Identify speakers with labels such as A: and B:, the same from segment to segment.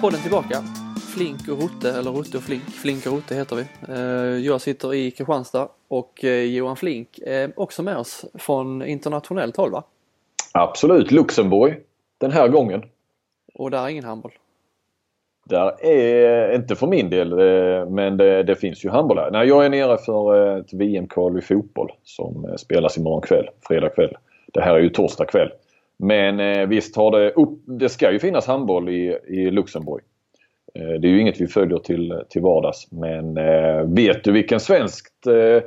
A: eh, podden tillbaka. Flink och Rotte, eller Rotte och Flink. Flink och Rotte heter vi. Eh, jag sitter i Kristianstad och eh, Johan Flink är också med oss från internationellt håll va?
B: Absolut, Luxemburg den här gången.
A: Och där är ingen handboll?
B: Där är, inte för min del, men det, det finns ju handboll här. Nej, jag är nere för ett VM-kval i fotboll som spelas imorgon kväll, fredag kväll. Det här är ju torsdag kväll. Men eh, visst har det upp, det ska ju finnas handboll i, i Luxemburg. Eh, det är ju inget vi följer till, till vardags men eh, vet du vilken svenskt eh,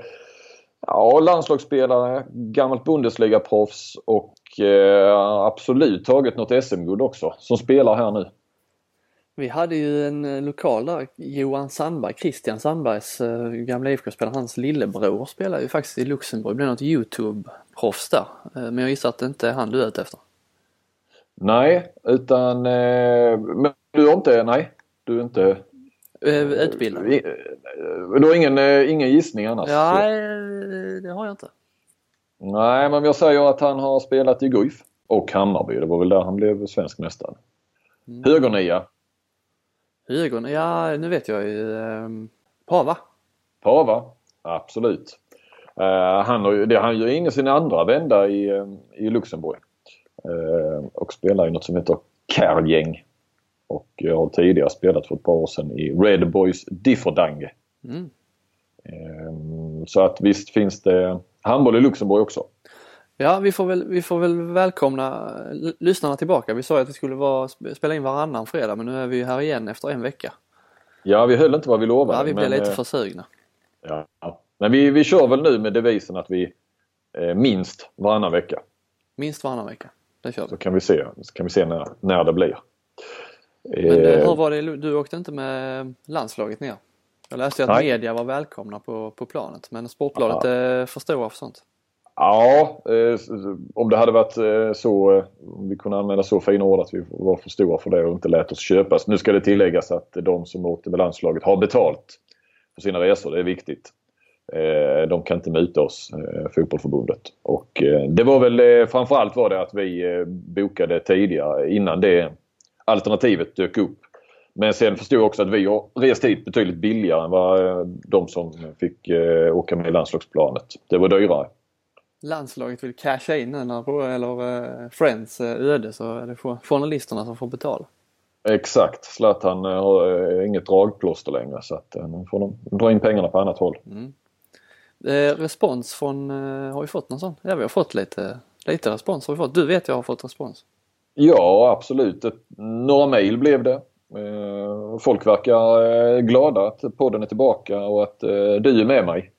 B: ja, landslagsspelare, gammalt Bundesliga-proffs och eh, absolut tagit något SM-guld också som spelar här nu.
A: Vi hade ju en eh, lokal där, Johan Sandberg, Christian Sandbergs äh, gamla IFK-spelare, hans lillebror spelar ju faktiskt i Luxemburg, blev något Youtube-proffs där. Äh, men jag gissar att det inte är han du är ute efter?
B: Nej, utan äh, men du har inte, nej, du är inte
A: Utbildad?
B: Du har ingen, ingen gissning annars?
A: Nej, det har jag inte.
B: Nej, men jag säger att han har spelat i Guif och Hammarby. Det var väl där han blev svensk mästare. Mm. Högernia.
A: Ögon, ja nu vet jag ju. Eh, Pava.
B: Pava, absolut. Han, har, det, han gör in i sin andra vända i, i Luxemburg. Uh, och spelar i något som heter Kärgäng. Och jag har tidigare spelat för ett par år sedan i Red Boys Differdange. Mm. Uh, så att visst finns det handboll i Luxemburg också.
A: Ja, vi får väl, vi får väl välkomna lyssnarna tillbaka. Vi sa att vi skulle vara, spela in varannan fredag men nu är vi här igen efter en vecka.
B: Ja, vi höll inte vad vi lovade.
A: Ja, vi blev men, lite eh, för sugna.
B: Ja, men vi, vi kör väl nu med devisen att vi eh, minst varannan vecka.
A: Minst varannan vecka, det kör vi.
B: Så kan vi se, kan vi se när, när det blir.
A: Men eh, hur var det, du åkte inte med landslaget ner? Jag läste att Nej. media var välkomna på, på planet men Sportbladet är för stora för sånt.
B: Ja, eh, om det hade varit eh, så, eh, om vi kunde använda så fina ord att vi var för stora för det och inte lät oss köpas. Nu ska det tilläggas att de som åkte med landslaget har betalt för sina resor, det är viktigt. Eh, de kan inte muta oss, eh, fotbollförbundet. Och eh, det var väl framförallt var det att vi bokade tidigare innan det alternativet dök upp. Men sen förstod jag också att vi har rest hit betydligt billigare än vad de som fick åka med landslagsplanet. Det var dyrare
A: landslaget vill casha in eller, eh, Friends öde så är det journalisterna som får betala.
B: Exakt. Zlatan har inget dragplåster längre så att nu får de dra in pengarna på annat håll. Mm.
A: Eh, respons från, eh, har vi fått någon sån? Ja vi har fått lite, lite respons har vi fått. Du vet jag har fått respons.
B: Ja absolut. Några mejl blev det. Eh, folk verkar eh, glada att podden är tillbaka och att du är med mig.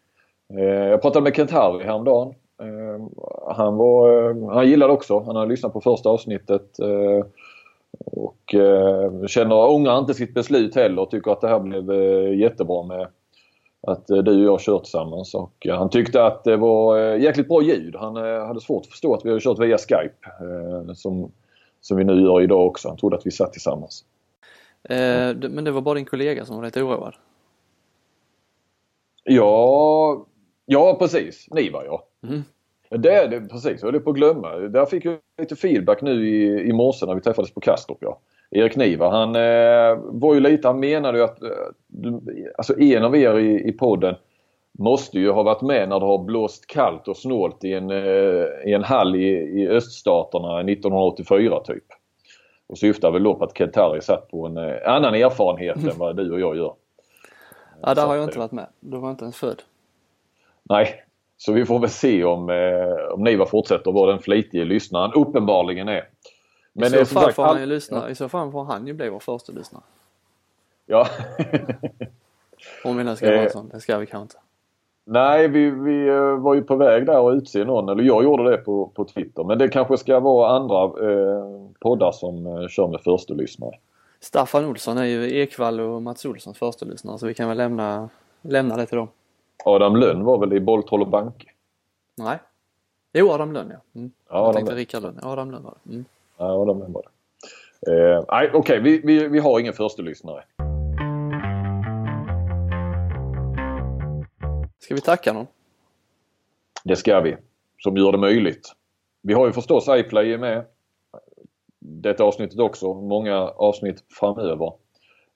B: Jag pratade med Kent Harry häromdagen Eh, han, var, eh, han gillade också. Han har lyssnat på första avsnittet. Eh, och känner, ångrar inte sitt beslut heller tycker att det här blev jättebra med att du och jag kört tillsammans. Och han tyckte att det var jäkligt bra ljud. Han hade svårt att förstå att vi hade kört via Skype. Som, som vi nu gör idag också. Han trodde att vi satt tillsammans.
A: Eh, men det var bara din kollega som var lite oroad?
B: Ja, ja precis. Ni var jag. Mm. Det det precis, jag höll på att glömma. Där fick jag lite feedback nu i, i morse när vi träffades på Kastrup. Ja. Erik Niva, han eh, var ju lite, han menade ju att eh, alltså en av er i, i podden måste ju ha varit med när det har blåst kallt och snålt i en, eh, i en hall i, i öststaterna 1984 typ. Och syftar väl då på att Kentari satt på en eh, annan erfarenhet än vad du och jag gör.
A: Ja, där har jag inte varit med. Då var inte ens född.
B: Nej, så vi får väl se om, om Niva fortsätter vara den flitige lyssnaren uppenbarligen är.
A: Men I så, fall sagt, får han ju lyssna. Ja. I så fall får han ju bli vår första lyssnare.
B: Ja.
A: om vi nu ska vara eh, sån. Det ska vi kanske inte.
B: Nej, vi, vi eh, var ju på väg där att utse någon. Eller jag gjorde det på, på Twitter. Men det kanske ska vara andra eh, poddar som eh, kör med första lyssnare.
A: Staffan Olsson är ju Ekvall och Mats Olssons första lyssnare så vi kan väl lämna, lämna det till dem.
B: Adam Lönn var väl i Bolltroll och Banke?
A: Nej. Jo, Adam Lönn ja. Mm. ja Adam jag tänkte Rickard Lönn. Adam Lönn var det. Mm.
B: Ja, Adam Lönn var det. Eh, nej, okej, okay. vi, vi, vi har ingen första lyssnare.
A: Ska vi tacka någon?
B: Det ska vi. Som gör det möjligt. Vi har ju förstås iPlay med. detta avsnittet också, många avsnitt framöver.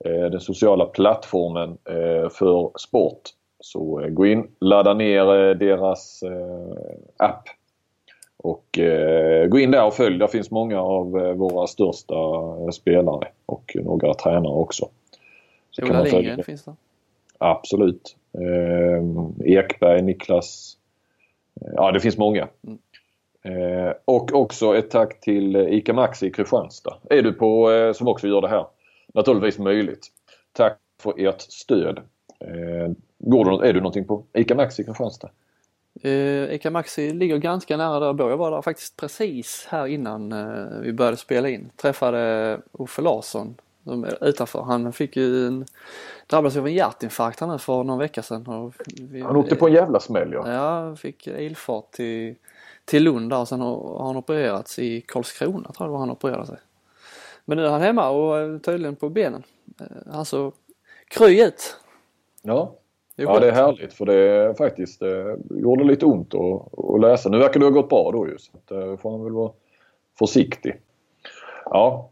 B: Eh, den sociala plattformen eh, för sport. Så gå in, ladda ner deras app och gå in där och följ. Där finns många av våra största spelare och några tränare också.
A: Så Ola Lindgren finns det?
B: Absolut. Ekberg, Niklas. Ja, det finns många. Mm. Eh, och också ett tack till ICA Maxi i Kristianstad. Är du på, eh, som också gör det här, naturligtvis möjligt. Tack för ert stöd. Eh, går du, är du någonting på ICA Maxi i Kristianstad?
A: Uh, Ica Maxi ligger ganska nära där jag bor. Jag var där faktiskt precis här innan uh, vi började spela in. Träffade Uffe Larsson utanför. Han fick ju en, drabbades av en hjärtinfarkt här för någon vecka sedan.
B: Vi, han åkte på en jävla smäll
A: ja. Ja, fick ilfart till till Lund där och sen har han opererats i Karlskrona tror jag det var han opererade sig. Men nu är han hemma och tydligen på benen. Eh, alltså kry ut!
B: Ja. Det ja det är härligt för det är faktiskt det gjorde lite ont att, att läsa. Nu verkar det ha gått bra då ju så att, eh, får han väl vara försiktig. Ja.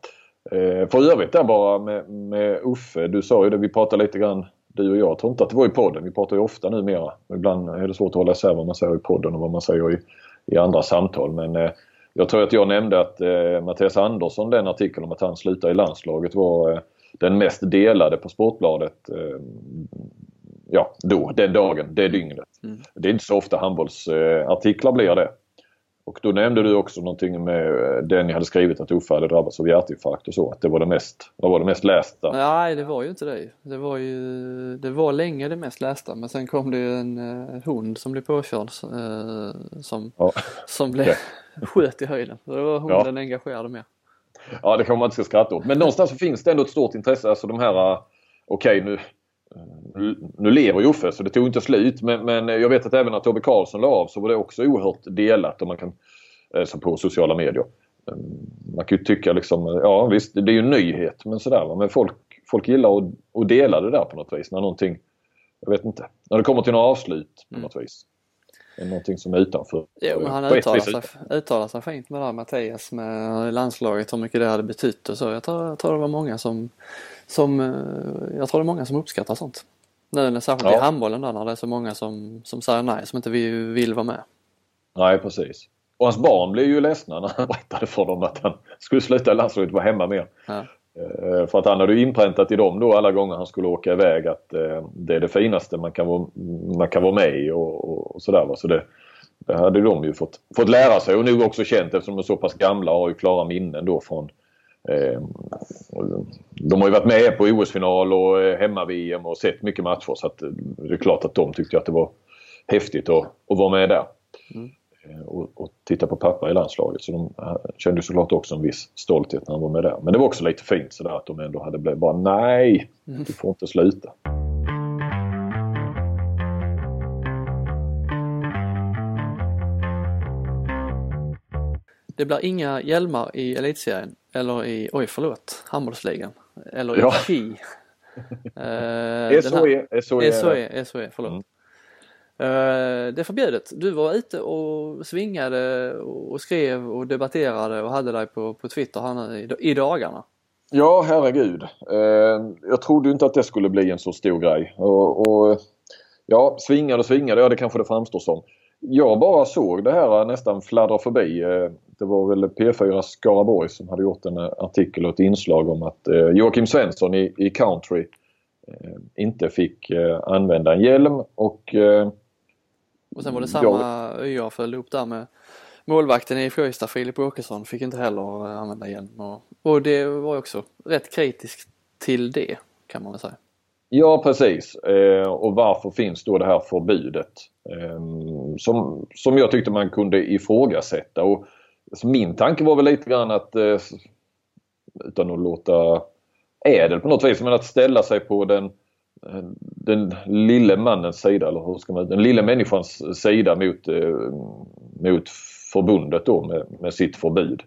B: Eh, för övrigt där bara med, med Uffe, du sa ju det, vi pratade lite grann du och jag, jag tror inte att det var i podden, vi pratar ju ofta numera. Ibland är det svårt att hålla isär vad man säger i podden och vad man säger i, i andra samtal. Men eh, jag tror att jag nämnde att eh, Mattias Andersson, den artikeln om att han slutar i landslaget var eh, den mest delade på Sportbladet. Eh, ja, då, den dagen, det dygnet. Mm. Det är inte så ofta handbollsartiklar blir det. Och då nämnde du också någonting med eh, den jag hade skrivit att Uffe hade drabbats av hjärtinfarkt och så. Att det var det mest, vad var det mest lästa?
A: Nej det var ju inte det. Det var ju, det var länge det mest lästa men sen kom det ju en uh, hund som blev påkörd uh, som, ja. som blev, sköt i höjden. Det var hunden ja. engagerade mer.
B: Ja det kan man inte ska skratta åt. Men någonstans så finns det ändå ett stort intresse. Alltså de här, okej okay, nu nu lever Joffe så det tog inte slut men, men jag vet att även när Tobbe Karlsson la av så var det också oerhört delat om man kan, eh, på sociala medier. Mm, man kan ju tycka liksom, ja visst det är ju en nyhet men sådär men folk, folk gillar att, att dela det där på något vis när någonting, jag vet inte, när det kommer till något avslut på mm. något vis. Någonting som är utanför.
A: Jo men han uttalar sig, uttalar sig fint med det här Mattias med landslaget, hur mycket det hade betytt och så. Jag tror, jag tror det var många som som, eh, jag tror det är många som uppskattar sånt. Nu särskilt ja. i handbollen där när det är så många som, som säger nej, som inte vill vara med.
B: Nej precis. Och hans barn blev ju ledsna när han berättade för dem att han skulle sluta i landslaget och vara hemma mer. Ja. Eh, för att han hade ju inpräntat i dem då alla gånger han skulle åka iväg att eh, det är det finaste man kan vara, man kan vara med i och, och, och sådär. Så det, det hade de ju fått, fått lära sig och nog också känt eftersom de är så pass gamla och har ju klara minnen då från Eh, de har ju varit med på OS-final och eh, hemma-VM och sett mycket matcher så att eh, det är klart att de tyckte att det var häftigt att, att vara med där. Mm. Och, och, titta på pappa i landslaget så de kände såklart också en viss stolthet när han var med där. Men det var också lite fint sådär att de ändå hade blivit bara nej, mm. du får inte sluta.
A: Det blir inga hjälmar i elitserien eller i, oj förlåt, handbollsligan. Eller ja. Ski.
B: uh, SOE, SOE.
A: SOE, SOE, förlåt. Mm. Uh, det är förbjudet. Du var ute och svingade och skrev och debatterade och hade dig på, på Twitter här nu i, i dagarna.
B: Ja, herregud. Uh, jag trodde inte att det skulle bli en så stor grej. Och, och ja, svingade och svingade, ja det kanske det framstår som. Jag bara såg det här nästan fladdra förbi. Det var väl P4 Skaraborg som hade gjort en artikel och ett inslag om att Joakim Svensson i, i country inte fick använda en hjälm och...
A: och sen var det samma jag... jag föll upp där med målvakten i Fröjstad, Filip Åkesson, fick inte heller använda hjälm. Och, och det var också rätt kritiskt till det kan man väl säga.
B: Ja precis eh, och varför finns då det här förbudet? Eh, som, som jag tyckte man kunde ifrågasätta. Och så min tanke var väl lite grann att eh, utan att låta ädel på något vis, men att ställa sig på den, eh, den lille mannens sida eller hur ska man den lille människans sida mot, eh, mot förbundet då med, med sitt förbud.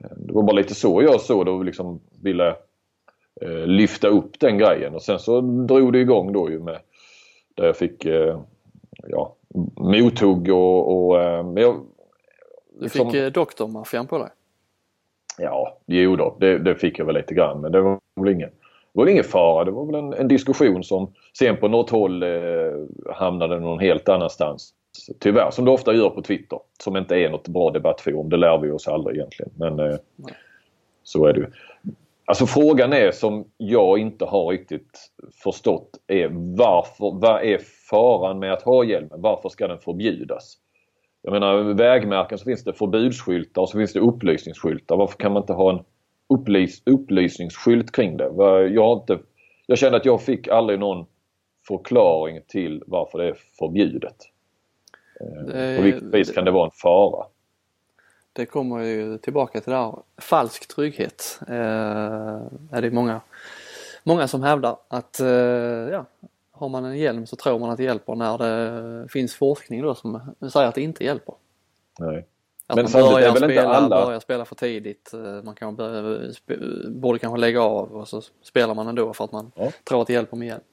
B: Ehm, det var bara lite så jag såg det och liksom ville lyfta upp den grejen och sen så drog det igång då ju med där jag fick ja, mothugg och, och men jag,
A: du fick liksom... doktormaffian på dig?
B: Ja, jo då, det, det, fick jag väl lite grann men det var väl ingen, det var ingen fara. Det var väl en, en diskussion som sen på något håll eh, hamnade någon helt annanstans. Tyvärr, som det ofta gör på Twitter. Som inte är något bra debattforum. Det lär vi oss aldrig egentligen. Men eh, så är det ju. Alltså frågan är som jag inte har riktigt förstått är varför, vad är faran med att ha hjälmen? Varför ska den förbjudas? Jag menar vägmärken så finns det förbudsskyltar och så finns det upplysningsskyltar. Varför kan man inte ha en upplys, upplysningsskylt kring det? Jag, har inte, jag kände att jag fick aldrig någon förklaring till varför det är förbjudet. Det, På vilket vis kan det vara en fara?
A: Det kommer ju tillbaka till det här falsk trygghet. Eh, är det många, många som hävdar att eh, ja, har man en hjälm så tror man att det hjälper när det finns forskning då som säger att det inte hjälper.
B: Nej.
A: Att Men man börjar, spela, inte alla... börjar spela för tidigt, eh, man kan börja, borde kanske lägga av och så spelar man ändå för att man ja. tror att det hjälper med hjälm.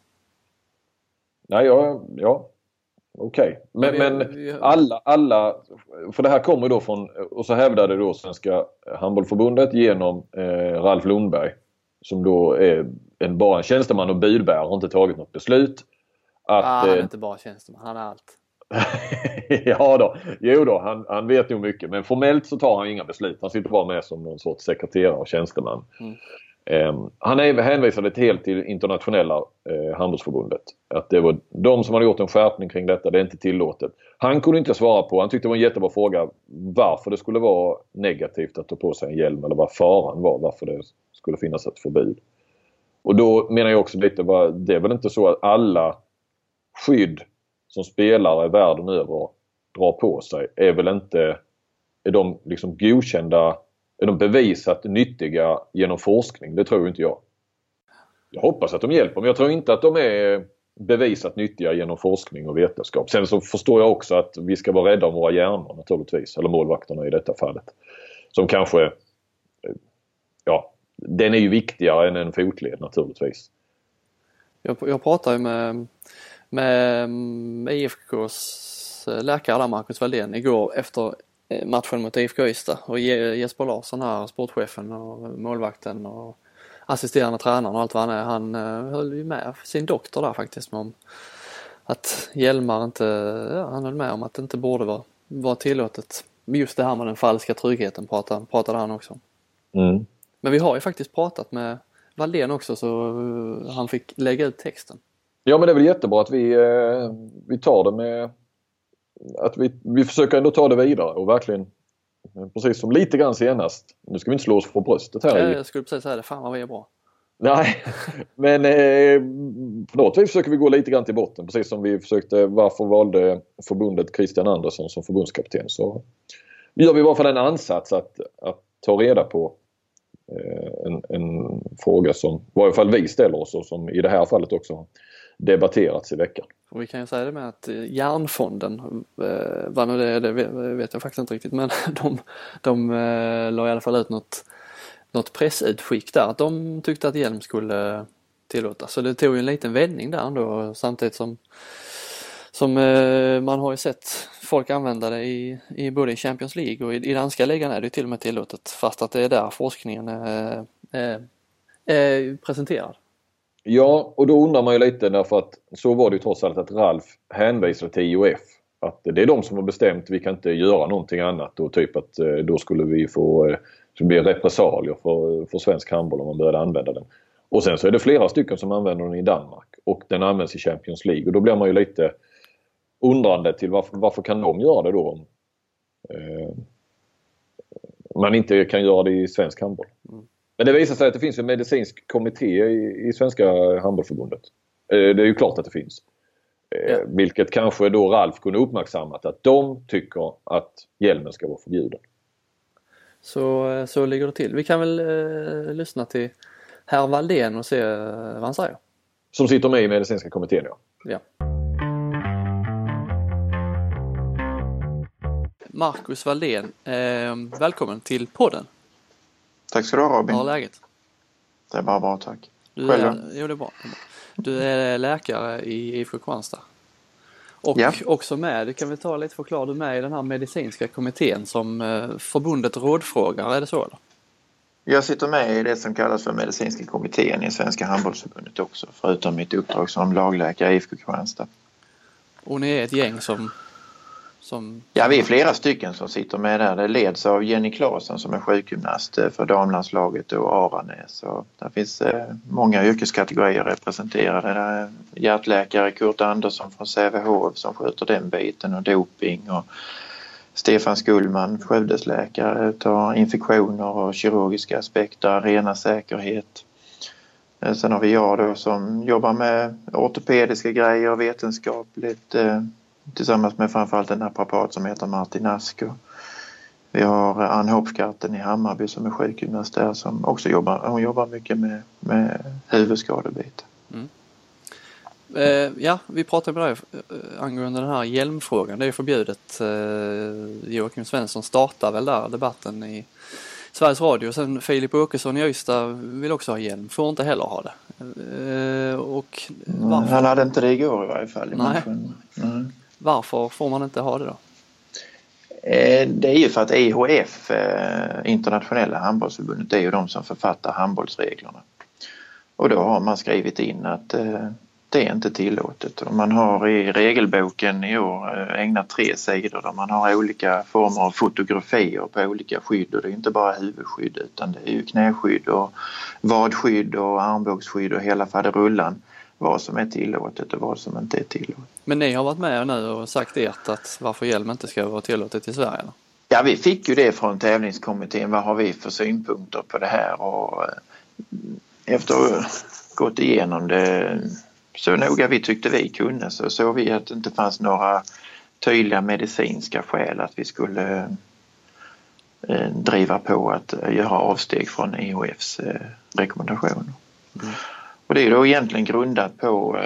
B: Nej, ja, ja Okej, okay. men, men alla, alla, för det här kommer då från, och så hävdade då Svenska Handbollförbundet genom eh, Ralf Lundberg som då är en, bara en tjänsteman och budbärare har inte tagit något beslut.
A: Att, ah, han är eh, inte bara tjänsteman, han är allt.
B: ja då, jo då, han, han vet nog mycket men formellt så tar han inga beslut. Han sitter bara med som någon sorts sekreterare och tjänsteman. Mm. Ehm, han hänvisade helt till internationella eh, handelsförbundet. Att det var de som hade gjort en skärpning kring detta, det är inte tillåtet. Han kunde inte svara på, han tyckte det var en jättebra fråga, varför det skulle vara negativt att ta på sig en hjälm eller vad faran var, varför det skulle finnas ett förbud. Och då menar jag också lite, det är väl inte så att alla skydd som spelare världen över drar på sig är väl inte, är de liksom godkända är de bevisat nyttiga genom forskning? Det tror inte jag. Jag hoppas att de hjälper men jag tror inte att de är bevisat nyttiga genom forskning och vetenskap. Sen så förstår jag också att vi ska vara rädda om våra hjärnor naturligtvis. Eller målvakterna i detta fallet. Som kanske... Ja, den är ju viktigare än en fotled naturligtvis.
A: Jag, jag pratade med, med mm, IFKs eh, läkare där, Marcus Valdén, igår efter matchen mot IFK Ystad och Jesper Larsson här, sportchefen och målvakten och assisterande tränaren och allt vad han är, han eh, höll ju med sin doktor där faktiskt om att hjälmar inte, ja, han höll med om att det inte borde vara, vara tillåtet. Just det här med den falska tryggheten pratade, pratade han också
B: mm.
A: Men vi har ju faktiskt pratat med Valdén också så eh, han fick lägga ut texten.
B: Ja men det är väl jättebra att vi, vi tar det med att vi, vi försöker ändå ta det vidare och verkligen Precis som lite grann senast. Nu ska vi inte slå oss på bröstet här.
A: Jag skulle precis säga det. Fan vad vi är bra.
B: Nej, men eh, på något vis försöker vi gå lite grann till botten. Precis som vi försökte. Varför valde förbundet Christian Andersson som förbundskapten? Så gör vi i varje fall en ansats att, att ta reda på eh, en, en, fråga som i varje fall vi ställer oss och som i det här fallet också debatterats i veckan.
A: Och vi kan ju säga det med att eh, Järnfonden, eh, vad nu det är, det vet jag faktiskt inte riktigt, men de, de eh, la i alla fall ut något, något pressutskick där att de tyckte att hjälm skulle tillåtas. Så det tog ju en liten vändning där ändå samtidigt som som eh, man har ju sett folk använda det i, i både i Champions League och i, i danska ligan är det till och med tillåtet fast att det är där forskningen är, är, är presenterad.
B: Ja, och då undrar man ju lite därför att så var det ju trots allt att Ralf hänvisade till IOF. Att det är de som har bestämt, vi kan inte göra någonting annat och typ att eh, då skulle vi få, eh, det blir repressalier för, för svensk handboll om man började använda den. Och sen så är det flera stycken som använder den i Danmark och den används i Champions League och då blir man ju lite undrande till varför, varför kan de göra det då om eh, man inte kan göra det i svensk handboll. Mm. Men det visar sig att det finns en medicinsk kommitté i, i Svenska handbollförbundet. Eh, det är ju klart att det finns. Eh, ja. Vilket kanske då Ralf kunde uppmärksammat att de tycker att hjälmen ska vara förbjuden.
A: Så, eh, så ligger det till. Vi kan väl eh, lyssna till herr Valdén och se vad han säger.
B: Som sitter med i medicinska kommittén ja.
A: ja. Marcus Valdén, eh, välkommen till podden.
C: Tack ska du ha Robin.
A: Hur är läget?
C: Det är bara bra tack.
A: Du Själv är, Jo det är bra. Du är läkare i IFK Kristianstad. Och ja. också med, det kan vi ta lite förklara, du är med i den här medicinska kommittén som eh, förbundet rådfrågar, är det så eller?
C: Jag sitter med i det som kallas för medicinska kommittén i Svenska handbollsförbundet också förutom mitt uppdrag som lagläkare i IFK Kristianstad.
A: Och ni är ett gäng som, som...
C: Ja, vi är flera stycken som sitter med där. Det leds av Jenny Claesson som är sjukgymnast eh, för damlandslaget och Aranäs. Och där finns eh, många yrkeskategorier representerade. Där är hjärtläkare Kurt Andersson från Sävehof som sköter den biten och doping och Stefan Skullman, Skövdesläkare, tar infektioner och kirurgiska aspekter, arena säkerhet. Eh, sen har vi jag då som jobbar med ortopediska grejer, vetenskapligt tillsammans med framförallt en naprapat som heter Martin Asko. Vi har Ann Hopfkarten i Hammarby som är sjukgymnast där som också jobbar, hon jobbar mycket med, med huvudskadebiten. Mm.
A: Eh, ja, vi pratade med dig eh, angående den här hjälmfrågan. Det är förbjudet. Eh, Joakim Svensson startar väl där debatten i Sveriges Radio. Sen Filip Åkesson i Ystad vill också ha hjälm, får inte heller ha det.
C: Eh, och varför? Han hade inte det igår i varje fall. I
A: Nej. Mm. Varför får man inte ha det då?
C: Eh, det är ju för att IHF, eh, Internationella handbollsförbundet, det är ju de som författar handbollsreglerna. Och då har man skrivit in att eh, det är inte tillåtet. Och man har i regelboken i år ägnat tre sidor där man har olika former av fotografier på olika skydd och det är inte bara huvudskydd utan det är ju knäskydd och vadskydd och armbågsskydd och hela faderullan vad som är tillåtet och vad som inte är tillåtet.
A: Men ni har varit med nu och sagt ert att varför hjälm inte ska vara tillåtet i Sverige?
C: Ja, vi fick ju det från tävlingskommittén. Vad har vi för synpunkter på det här? Och eh, efter att ha gått igenom det så noga vi tyckte vi kunde så såg vi att det inte fanns några tydliga medicinska skäl att vi skulle eh, driva på att göra avsteg från EHFs eh, rekommendationer. Mm. Och det är då egentligen grundat på,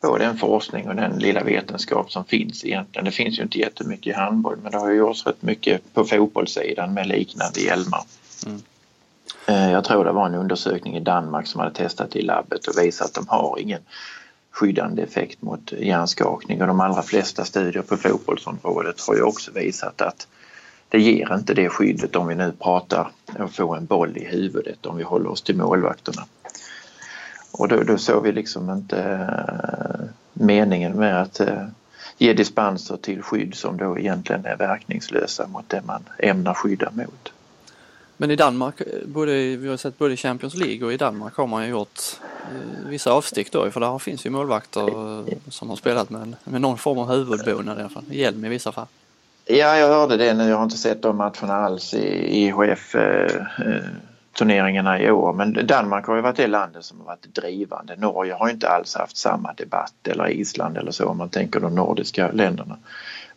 C: på den forskning och den lilla vetenskap som finns egentligen. Det finns ju inte jättemycket i handboll men det har ju gjorts rätt mycket på fotbollssidan med liknande hjälmar. Mm. Eh, jag tror det var en undersökning i Danmark som hade testat i labbet och visat att de har ingen skyddande effekt mot hjärnskakning och de allra flesta studier på fotbollsområdet har ju också visat att det ger inte det skyddet om vi nu pratar om att få en boll i huvudet om vi håller oss till målvakterna. Och då, då såg vi liksom inte eh, meningen med att eh, ge dispenser till skydd som då egentligen är verkningslösa mot det man ämnar skydda mot.
A: Men i Danmark, både, vi har sett både i Champions League och i Danmark har man ju gjort eh, vissa avstick då för där finns ju målvakter som har spelat med, med någon form av huvudbonad i alla fall, hjälm i vissa fall.
C: Ja, jag hörde det nu. Jag har inte sett de matcherna alls i IHF eh, eh, turneringarna i år. Men Danmark har ju varit det landet som har varit drivande. Norge har inte alls haft samma debatt eller Island eller så om man tänker de nordiska länderna.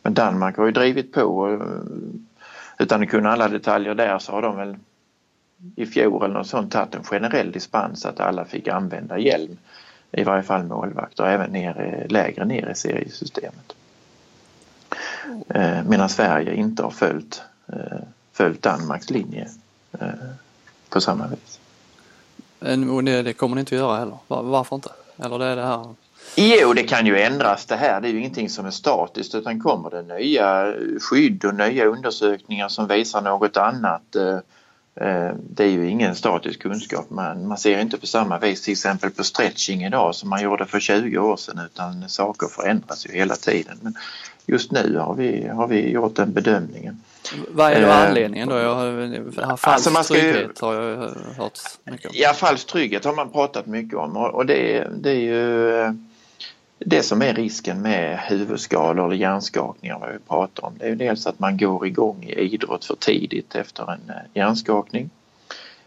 C: Men Danmark har ju drivit på eh, utan att kunna alla detaljer där så har de väl i fjol eller något sånt tagit en generell dispens att alla fick använda hjälm. I varje fall målvakter, även ner, lägre ner i seriesystemet. Eh, medan Sverige inte har följt, eh, följt Danmarks linje eh, på samma vis.
A: Och det, det kommer ni inte att göra heller? Varför inte? Eller det är det här
C: Jo, det kan ju ändras det här. Det är ju ingenting som är statiskt utan kommer det nya skydd och nya undersökningar som visar något annat. Eh, eh, det är ju ingen statisk kunskap. Man, man ser inte på samma vis till exempel på stretching idag som man gjorde för 20 år sedan utan saker förändras ju hela tiden. Men just nu har vi, har vi gjort den bedömningen.
A: Vad är då eh, anledningen då? Jag har, falsk alltså man ska trygghet har jag hört mycket om.
C: Ja, falsk trygghet har man pratat mycket om och det, det är ju det som är risken med huvudskador eller hjärnskakningar vad vi pratar om det är ju dels att man går igång i idrott för tidigt efter en eh, hjärnskakning.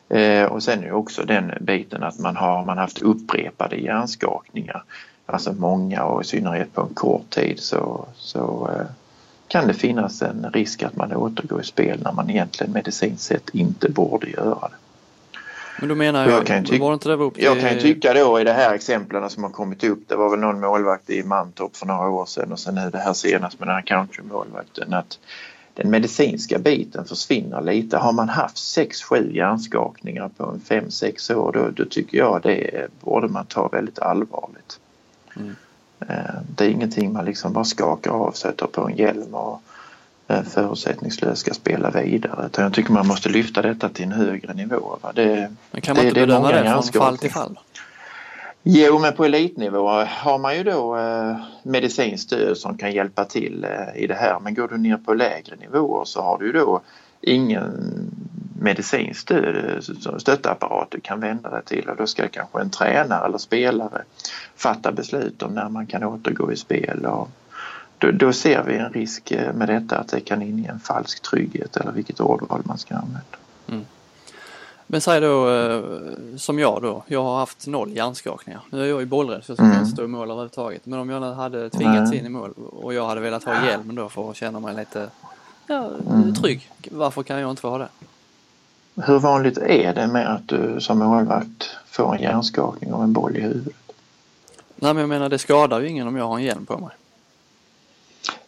C: Eh, och sen är det också den biten att man har man haft upprepade hjärnskakningar, alltså många och i synnerhet på en kort tid så, så eh, kan det finnas en risk att man återgår i spel när man egentligen medicinskt sett inte borde göra det.
A: Men då menar jag, jag kan
C: ty-
A: var inte det upp
C: till... Jag kan ju tycka då i de här exemplen som har kommit upp, det var väl någon målvakt i Mantorp för några år sedan och sen nu det här senast med den här countrymålvakten att den medicinska biten försvinner lite. Har man haft 6-7 hjärnskakningar på en 5-6 år då, då, tycker jag det borde man ta väldigt allvarligt. Mm. Eh, det är ingenting man liksom bara skakar av sig och tar på en hjälm och eh, förutsättningslöst ska spela vidare. Utan jag tycker man måste lyfta detta till en högre nivå. Va? Det,
A: men kan man det, inte bedöma det, det från fall till fall?
C: Jo, men på elitnivå har man ju då eh, medicinskt stöd som kan hjälpa till eh, i det här. Men går du ner på lägre nivåer så har du ju då ingen medicinskt stöd, stöttapparat du kan vända dig till och då ska kanske en tränare eller spelare fatta beslut om när man kan återgå i spel. Och då, då ser vi en risk eh, med detta att det kan inge en falsk trygghet eller vilket ordval man ska använda. Mm.
A: Men säg då eh, som jag då, jag har haft noll hjärnskakningar. Nu är jag ju bollrädd så jag ska mm. inte stå i mål överhuvudtaget. Men om jag hade tvingats in i mål och jag hade velat ha hjälm då för att känna mig lite ja, mm. trygg. Varför kan jag inte få ha det?
C: Hur vanligt är det med att du som målvakt får en hjärnskakning av en boll i huvudet?
A: Nej men jag menar det skadar ju ingen om jag har en hjälm på mig.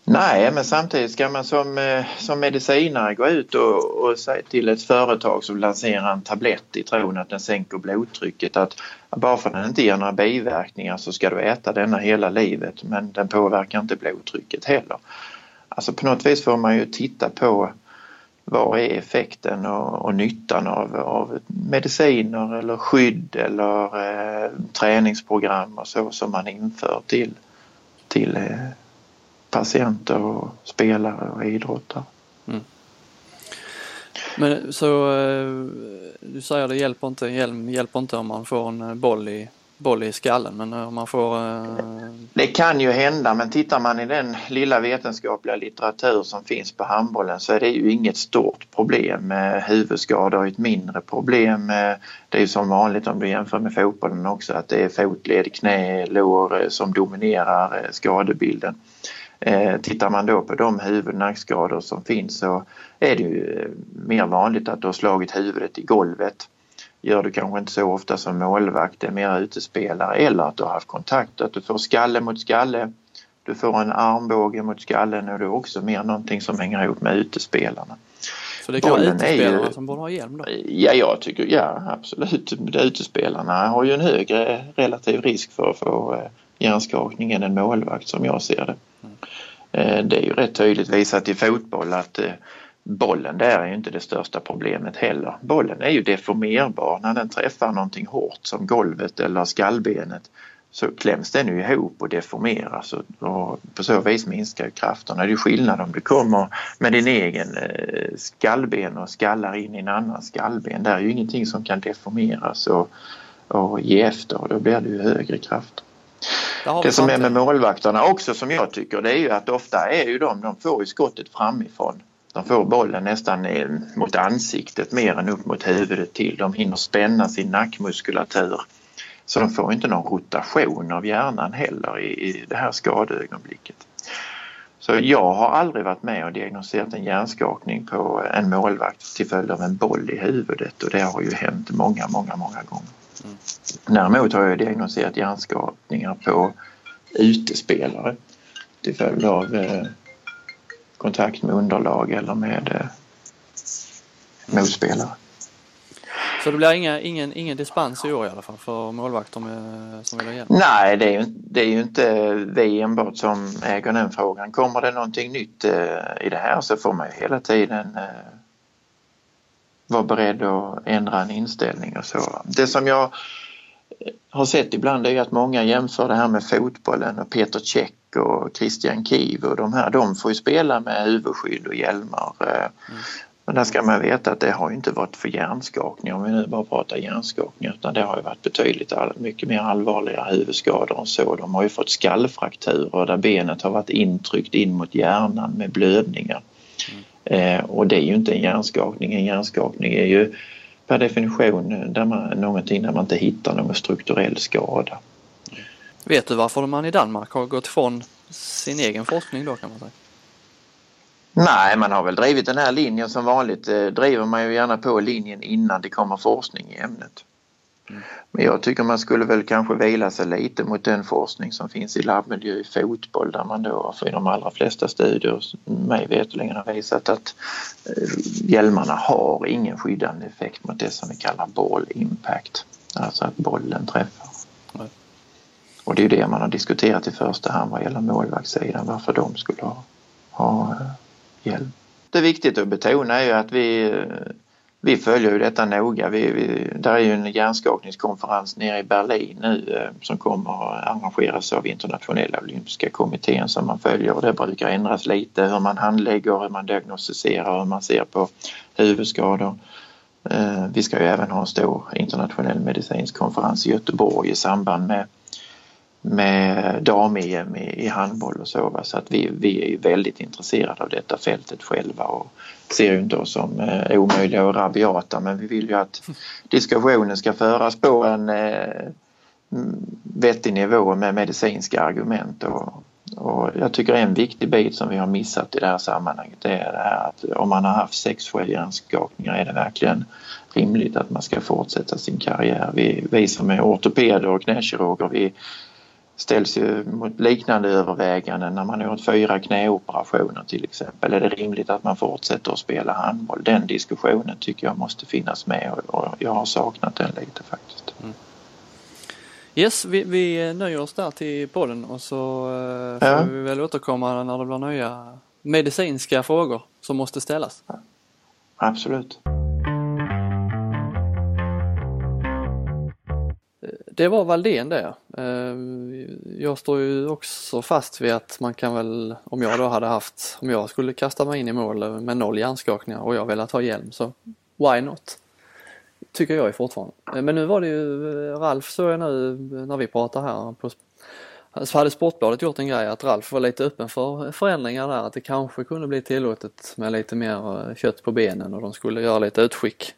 C: Nej, men samtidigt ska man som, eh, som medicinare gå ut och, och säga till ett företag som lanserar en tablett i tron att den sänker blodtrycket att bara för att den inte ger några biverkningar så ska du äta denna hela livet men den påverkar inte blodtrycket heller. Alltså på något vis får man ju titta på vad är effekten och, och nyttan av, av mediciner eller skydd eller eh, träningsprogram och så som man inför till, till eh, patienter och spelare och idrottare. Mm.
A: Men så eh, du säger det hjälper inte, hjälper inte om man får en boll i boll i skallen men om man får...
C: Det kan ju hända men tittar man i den lilla vetenskapliga litteratur som finns på handbollen så är det ju inget stort problem. Huvudskador är ett mindre problem. Det är ju som vanligt om du jämför med fotbollen också att det är fotled, knä, lår eh, som dominerar eh. Tittar man då på de huvud nackskador som finns så är det ju mer vanligt att du har slagit huvudet i golvet gör du kanske inte så ofta som målvakt, det är mer utespelare eller att du har haft kontakt, att du får skalle mot skalle, du får en armbåge mot skallen och det är också mer någonting som hänger ihop med utespelarna.
A: Så det kan vara utespelarna ju, som borde ha hjälm då?
C: Ja, jag tycker ja absolut. Utespelarna har ju en högre relativ risk för att få eh, hjärnskakning än en målvakt som jag ser det. Eh, det är ju rätt tydligt visat i fotboll att eh, bollen där är ju inte det största problemet heller. Bollen är ju deformerbar. När den träffar någonting hårt som golvet eller skallbenet så kläms den ju ihop och deformeras och, på så vis minskar ju krafterna. Det är ju skillnad om du kommer med din egen eh, skallben och skallar in i en annan skallben. Där är ju ingenting som kan deformeras och, och ge efter och då blir det ju högre krafter. Det som är med målvakterna också som jag tycker det är ju att ofta är ju de, de får ju skottet framifrån. De får bollen nästan mot ansiktet mer än upp mot huvudet till. De hinner spänna sin nackmuskulatur. Så de får inte någon rotation av hjärnan heller i, i det här skadeögonblicket. Så jag har aldrig varit med och diagnostiserat en hjärnskakning på en målvakt till följd av en boll i huvudet och det har ju hänt många, många, många gånger. Mm. Däremot har jag diagnostiserat hjärnskakningar på utespelare till följd av eh, kontakt med underlag eller med eh, motspelare.
A: Så det blir inga, ingen, ingen dispens i år i alla fall för målvakter med, som vill ha hjälp?
C: Nej, det är, ju, det är ju inte vi enbart som äger den frågan. Kommer det någonting nytt eh, i det här så får man ju hela tiden eh, vara beredd att ändra en inställning och så. Det som jag har sett ibland är att många jämför det här med fotbollen och Peter Cech och Christian Kiv och de här, de får ju spela med huvudskydd och hjälmar. Mm. Men där ska man veta att det har inte varit för hjärnskakning om vi nu bara pratar hjärnskakning utan det har ju varit betydligt mycket mer allvarliga huvudskador än så. De har ju fått skallfrakturer där benet har varit intryckt in mot hjärnan med blödningar. Eh, och det är ju inte en hjärnskakning. En hjärnskakning är ju per definition där man, någonting där man inte hittar någon strukturell skada.
A: Vet du varför man i Danmark har gått ifrån sin egen forskning då kan man säga?
C: Nej, man har väl drivit den här linjen som vanligt eh, driver man ju gärna på linjen innan det kommer forskning i ämnet. Men jag tycker man skulle väl kanske vila sig lite mot den forskning som finns i labbmiljö i fotboll där man då för i de allra flesta studier mig veterligen har visat att eh, hjälmarna har ingen skyddande effekt mot det som vi kallar ball impact. Alltså att bollen träffar. Mm. Och det är det man har diskuterat i första hand vad gäller målvaktssidan varför de skulle ha, ha hjälm. Det är viktigt att betona är ju att vi, vi följer ju detta noga. Vi, vi, där är ju en hjärnskakningskonferens nere i Berlin nu eh, som kommer att arrangeras av internationella olympiska kommittén som man följer och det brukar ändras lite hur man handlägger, hur man diagnostiserar, hur man ser på huvudskador. Eh, vi ska ju även ha en stor internationell medicinsk konferens i Göteborg i samband med, med dam-EM i, handboll och så. Va? Så att vi, vi är väldigt intresserade av detta fältet själva och ser ju inte oss som eh, omöjliga och rabiata men vi vill ju att diskussionen ska föras på en eh, vettig nivå med medicinska argument och, och jag tycker en viktig bit som vi har missat i det här sammanhanget det är det här att om man har haft sex, sju hjärnskakningar är det verkligen rimligt att man ska fortsätta sin karriär. Vi, vi som är ortopeder och knäkirurger vi ställs ju mot liknande överväganden när man har gjort fyra knäoperationer till exempel. Är det rimligt att man fortsätter att spela handboll? Den diskussionen tycker jag måste finnas med och, jag har saknat den lite faktiskt. Mm.
A: Yes, vi, vi nöjer oss där till podden och så uh, får ja. vi väl återkomma när det blir nya medicinska frågor som måste ställas. Ja.
C: Absolut.
A: Det var Valdén det. Ehm, jag står ju också fast vid att man kan väl, om jag då hade haft, om jag skulle kasta mig in i mål med noll hjärnskakningar och jag velat ha hjälm så why not? Tycker jag ju fortfarande. Ehm, men nu var det ju, eh, Ralf såg jag nu eh, när vi pratar här på så hade Sportbladet gjort en grej att Ralf var lite öppen för förändringar där, att det kanske kunde bli tillåtet med lite mer eh, kött på benen och de skulle göra lite utskick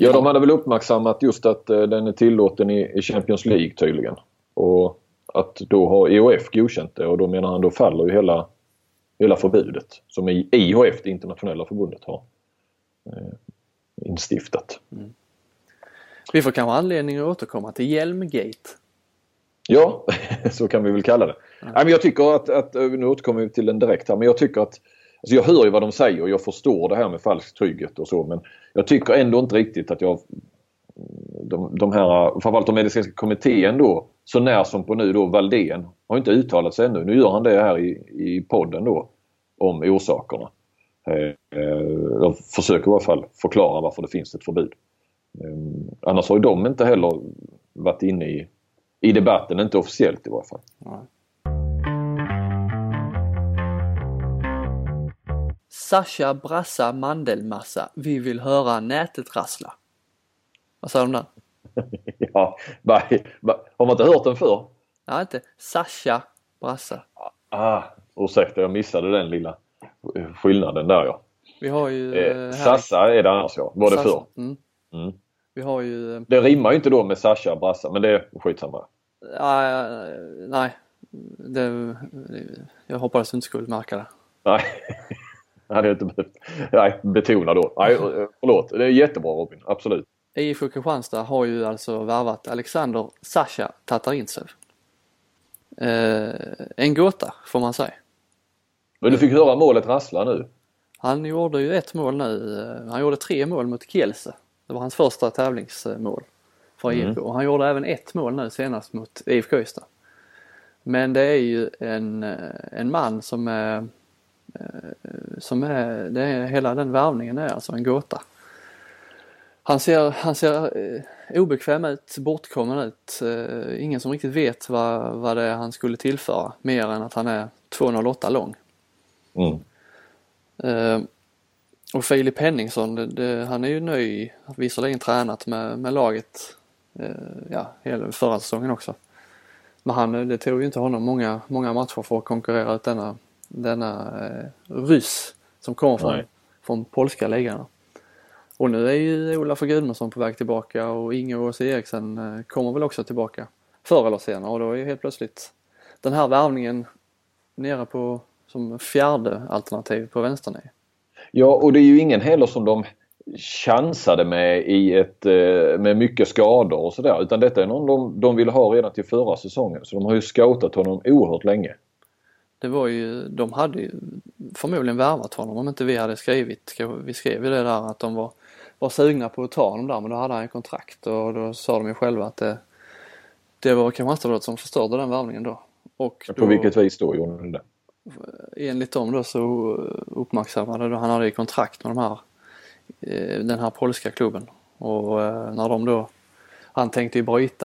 B: Ja, de hade väl uppmärksammat just att eh, den är tillåten i Champions League tydligen. Och att då har EOF godkänt det och då menar han då faller ju hela, hela förbudet som IHF, det internationella förbundet, har eh, instiftat. Mm.
A: Vi får kanske anledning att återkomma till Hjälmgate.
B: Ja, så kan vi väl kalla det. Mm. Nej, men jag tycker att, att, nu återkommer vi till den direkt här, men jag tycker att Alltså jag hör ju vad de säger och jag förstår det här med falsk trygghet och så men jag tycker ändå inte riktigt att jag de, de här, framförallt de medicinska kommittén då, så när som på nu då Valdén har inte uttalat sig ännu. Nu gör han det här i, i podden då om orsakerna. Eh, eh, jag de försöker i alla fall förklara varför det finns ett förbud. Eh, annars har ju de inte heller varit inne i, i debatten, inte officiellt i varje fall. Nej.
A: Sasha Brassa Mandelmassa, vi vill höra nätet rassla. Vad sa de där?
B: ja, har man inte hört den förr?
A: Nej, inte Sasha Brassa.
B: Ah, ursäkta, jag missade den lilla skillnaden där ja.
A: Vi har ju...
B: Eh, Sassa är det annars ja, var det förr. Mm.
A: Mm. Vi har ju... Eh,
B: det rimmar ju inte då med Sasha Brassa, men det är skitsamma.
A: Uh, nej, det, jag hoppades du inte skulle märka det.
B: Nej. Hade jag inte behövt nej, betona då. Nej, förlåt. Det är jättebra Robin, absolut.
A: IFK Kristianstad har ju alltså värvat Alexander Sasha Tatarintsev. Eh, en gåta får man säga.
B: Men du fick höra målet rassla nu?
A: Han gjorde ju ett mål nu. Han gjorde tre mål mot Kielse. Det var hans första tävlingsmål för IFK mm. och han gjorde även ett mål nu senast mot IFK Ystad. Men det är ju en, en man som är Eh, som är, det är, hela den värvningen är alltså en gåta. Han ser, han ser eh, obekväm ut, bortkommen ut. Eh, ingen som riktigt vet vad, vad det är han skulle tillföra mer än att han är 2,08 lång. Mm. och Filip Henningsson, det, det, han är ju ny, visserligen tränat med, med laget ja, hela förra säsongen också. Men han, det tog ju inte honom många, många matcher för att konkurrera ut denna denna eh, ryss som kommer från, från polska ligan. Och nu är ju Olaf Gudmundsson på väg tillbaka och Inge och Åse Eriksen eh, kommer väl också tillbaka förr eller senare och då är ju helt plötsligt den här värvningen nere på som fjärde alternativ på vänsternio.
B: Ja och det är ju ingen heller som de chansade med i ett, eh, med mycket skador och sådär utan detta är någon de, de ville ha redan till förra säsongen så de har ju scoutat honom oerhört länge.
A: Det var ju, de hade ju förmodligen värvat honom om inte vi hade skrivit, vi skrev ju det där att de var, var sugna på att ta honom där men då hade han ju kontrakt och då sa de ju själva att det, det var Kristianstadsbladet som förstörde den värvningen då.
B: Och då, på vilket vis då gjorde de det?
A: Enligt dem då så uppmärksammade. Han hade ju kontrakt med de här, den här polska klubben. Och när de då, han tänkte ju bryta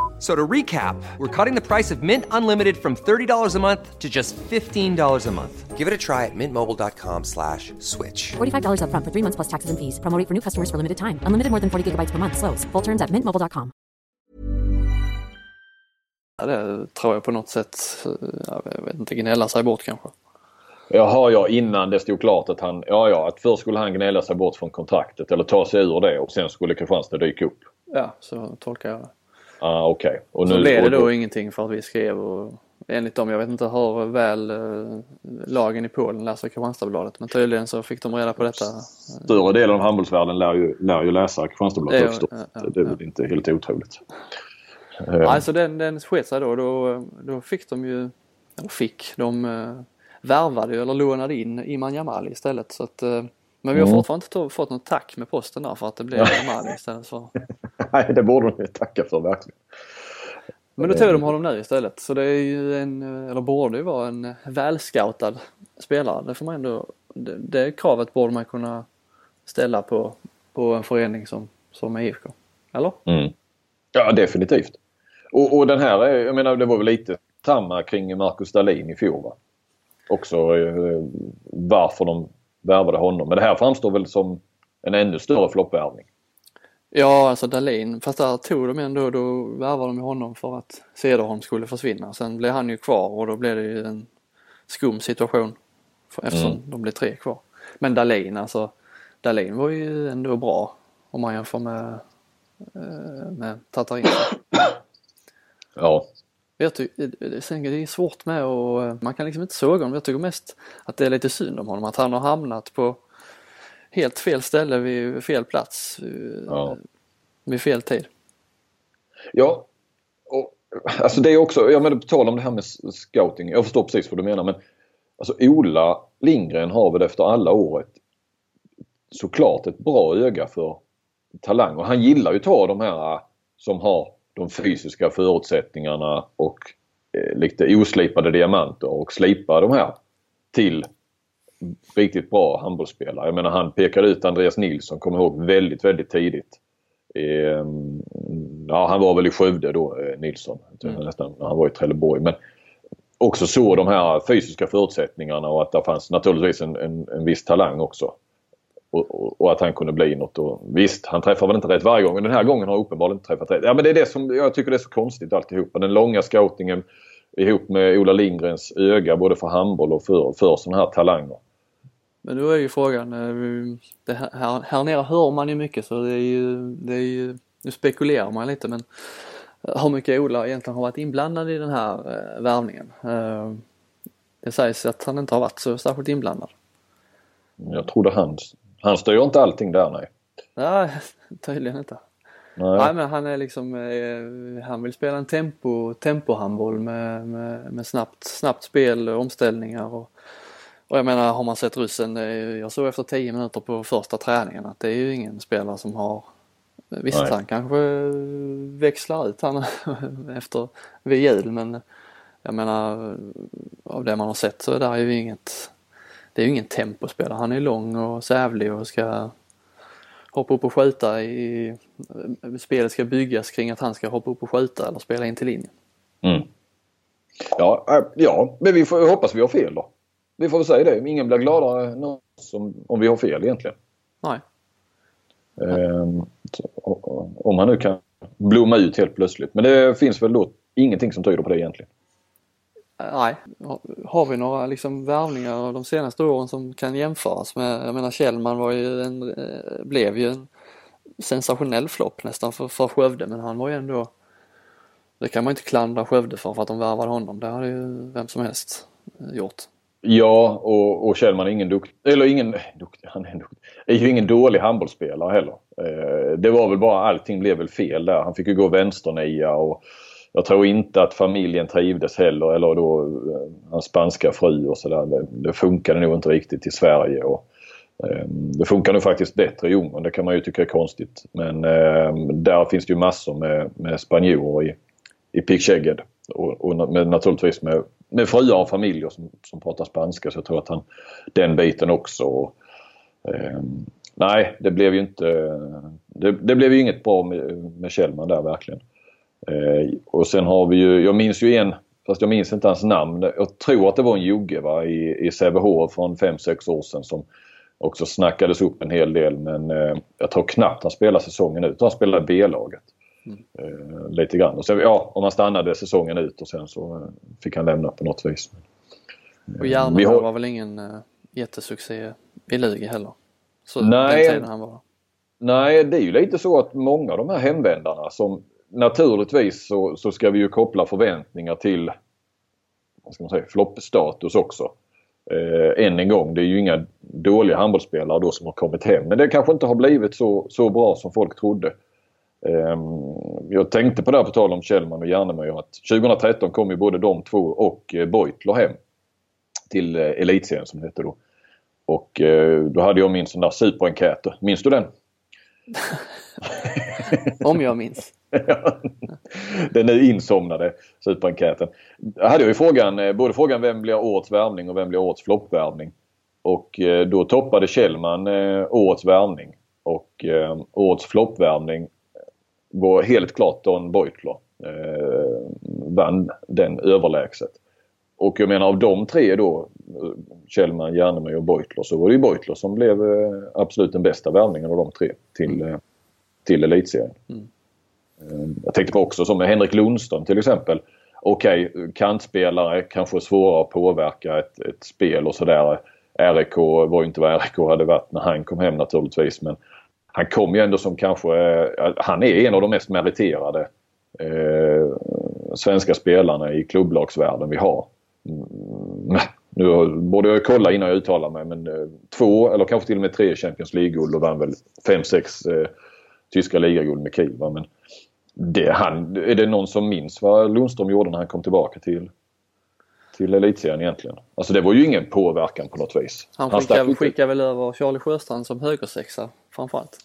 D: So to recap, we're cutting the price of Mint Unlimited from $30 a month to just $15 a month. Give it a try at mintmobile.com slash switch.
E: $45 up front for three months plus taxes and fees. Promoting for new customers for limited time. Unlimited more than 40 gigabytes per month. Slows. Full terms at mintmobile.com.
A: Det tror jag på något sätt, jag vet inte, gnälla sig bort kanske.
B: Jaha, ja innan det stod klart att han, ja ja, att först skulle han gnälla sig bort från kontraktet eller ta sig ur det och sen skulle Kristianstad dyka upp.
A: Ja, så tolkar jag det.
B: Ah, okej.
A: Okay. Så nu, blev det då, då ingenting för att vi skrev och enligt dem, jag vet inte hur väl uh, lagen i Polen läser Kristianstadsbladet men tydligen så fick de reda på detta.
B: Större delen av handbollsvärlden lär ju, lär ju läsa Kristianstadsbladet ja, ja, ja, Det är väl inte helt otroligt.
A: Alltså den, den sket sig då, då. Då fick de ju, eller fick, de uh, värvade eller lånade in Iman Jamali istället. Så att, men vi har mm. fortfarande inte fått något tack med posten där för att det blev Jamali istället för...
B: Nej, det borde de tacka för verkligen.
A: Men då tog de honom nu istället så det är ju en, eller borde ju vara en välscoutad spelare. Det får man ändå, det, det kravet borde man kunna ställa på, på en förening som, som IFK. Eller?
B: Mm. Ja definitivt. Och, och den här, jag menar det var väl lite samma kring Marcus Dahlin i fjol va? Också eh, varför de värvade honom. Men det här framstår väl som en ännu större floppvärvning.
A: Ja, alltså Dahlin, fast där tog de ändå, då värvade de honom för att Cederholm skulle försvinna. Sen blev han ju kvar och då blev det ju en skum situation eftersom mm. de blev tre kvar. Men Dahlin alltså, Dahlin var ju ändå bra om man jämför med, eh, med Tatarin.
B: Ja.
A: Jag tycker, sen är det svårt med och man kan liksom inte såga honom. Jag tycker mest att det är lite synd om honom, att han har hamnat på helt fel ställe vid fel plats. Ja. Vid fel tid.
B: Ja, och, alltså det är också, jag menar på tal om det här med scouting. Jag förstår precis vad du menar men alltså Ola Lindgren har väl efter alla året såklart ett bra öga för talang och han gillar ju att ta de här som har de fysiska förutsättningarna och eh, lite oslipade diamanter och slipa de här till riktigt bra handbollsspelare. Jag menar han pekade ut Andreas Nilsson, kommer ihåg, väldigt, väldigt tidigt. Eh, ja, han var väl i Skövde då, eh, Nilsson, mm. nästan när han var i Trelleborg. Men också så de här fysiska förutsättningarna och att det fanns naturligtvis en, en, en viss talang också. Och, och, att han kunde bli något. Och, visst, han träffar väl inte rätt varje gång men den här gången har han uppenbarligen inte träffat rätt. Ja men det är det som jag tycker det är så konstigt alltihopa. Den långa scoutingen ihop med Ola Lindgrens öga både för handboll och för, för sådana här talanger.
A: Men då är ju frågan, eh, det här, här nere hör man ju mycket så det är ju, det är ju, nu spekulerar man lite men hur mycket Ola egentligen har varit inblandad i den här eh, värvningen. Eh, det sägs att han inte har varit så särskilt inblandad.
B: Jag trodde han, han styr inte allting där nej.
A: Nej, tydligen inte. Nej. nej men han är liksom, eh, han vill spela en tempo, tempohandboll med, med, med snabbt, snabbt spel, omställningar och och jag menar har man sett ryssen, jag såg efter 10 minuter på första träningen att det är ju ingen spelare som har Visst Nej. han kanske växlar ut han efter vid jul men jag menar av det man har sett så är det ju inget Det är ju ingen tempospelare. Han är lång och sävlig och ska hoppa upp och skjuta i Spelet ska byggas kring att han ska hoppa upp och skjuta eller spela in till linjen.
B: Mm. Ja, äh, ja, men vi får hoppas vi har fel då vi får väl säga det. Ingen blir gladare än oss om, vi har fel egentligen.
A: Nej.
B: Ehm, om han nu kan blomma ut helt plötsligt. Men det finns väl då ingenting som tyder på det egentligen.
A: Nej, har vi några liksom värvningar de senaste åren som kan jämföras med, jag menar Kjellman var ju en, eh, blev ju en sensationell flopp nästan för, för Skövde men han var ju ändå, det kan man inte klandra Skövde för, för att de värvade honom. Det hade ju vem som helst eh, gjort.
B: Ja, och, och Kjellman är ingen duktig, eller ingen, duktig, han är, duktig, är ju ingen dålig handbollsspelare heller. Eh, det var väl bara allting blev väl fel där. Han fick ju gå vänsternia och jag tror inte att familjen trivdes heller eller då eh, hans spanska fru och sådär. Det, det funkade nog inte riktigt i Sverige. Och, eh, det funkar nog faktiskt bättre i Ungern. Det kan man ju tycka är konstigt. Men eh, där finns det ju massor med, med spanjorer i, i Picksheged. Och, och med, naturligtvis med, med fruar och familjer som, som pratar spanska. Så jag tror att han, den biten också. Och, eh, nej, det blev ju inte... Det, det blev ju inget bra med, med Kjellman där verkligen. Eh, och sen har vi ju, jag minns ju en, fast jag minns inte hans namn. Jag tror att det var en Jogge va, i, i Sävehof från 5-6 år sedan som också snackades upp en hel del men eh, jag tror knappt han spelade säsongen ut. Han spelade B-laget. Mm. Eh, lite grann. Och sen, ja, om han stannade säsongen ut och sen så eh, fick han lämna på något vis.
A: Och Järnemo har... var väl ingen uh, jättesuccé i Lugi heller? Så nej, den tiden han var.
B: nej, det är ju lite så att många av de här hemvändarna som naturligtvis så, så ska vi ju koppla förväntningar till vad ska man säga, floppstatus också. Eh, än en gång, det är ju inga dåliga handbollsspelare då som har kommit hem. Men det kanske inte har blivit så, så bra som folk trodde. Eh, jag tänkte på det här på tal om Kjellman och Järnemyr att 2013 kom ju både de två och eh, Beutler hem till eh, elitserien som det hette då. Och eh, då hade jag min sån där superenkät. Minns du den?
A: om jag minns.
B: den nu insomnade superenkäten. Jag hade ju frågan, eh, både frågan vem blir årets värvning och vem blir årets floppvärvning. Och eh, då toppade Kjellman eh, årets värvning. Och årets floppvärvning var helt klart Don Beutler. Vann den överlägset. Och jag menar av de tre då, Kjellman, Järnemyr och Beutler, så var det ju Beutler som blev absolut den bästa värvningen av de tre till, till elitserien. Mm. Ehm, jag tänkte på också som med Henrik Lundström till exempel. Okej, okay, kantspelare kanske svårare att påverka ett, ett spel och sådär. RIK var ju inte vad RIK hade varit när han kom hem naturligtvis men han kom ju ändå som kanske, eh, han är en av de mest meriterade eh, svenska spelarna i klubblagsvärlden vi har. Mm, mm, nu borde jag kolla innan jag uttalar mig men eh, två eller kanske till och med tre Champions League-guld och vann väl fem, sex eh, tyska ligaguld med Kiel. Men det, han, är det någon som minns vad Lundström gjorde när han kom tillbaka till, till elitserien egentligen? Alltså det var ju ingen påverkan på något vis.
A: Han skickade, han skickade väl över Charlie Sjöstrand som högersexa framförallt?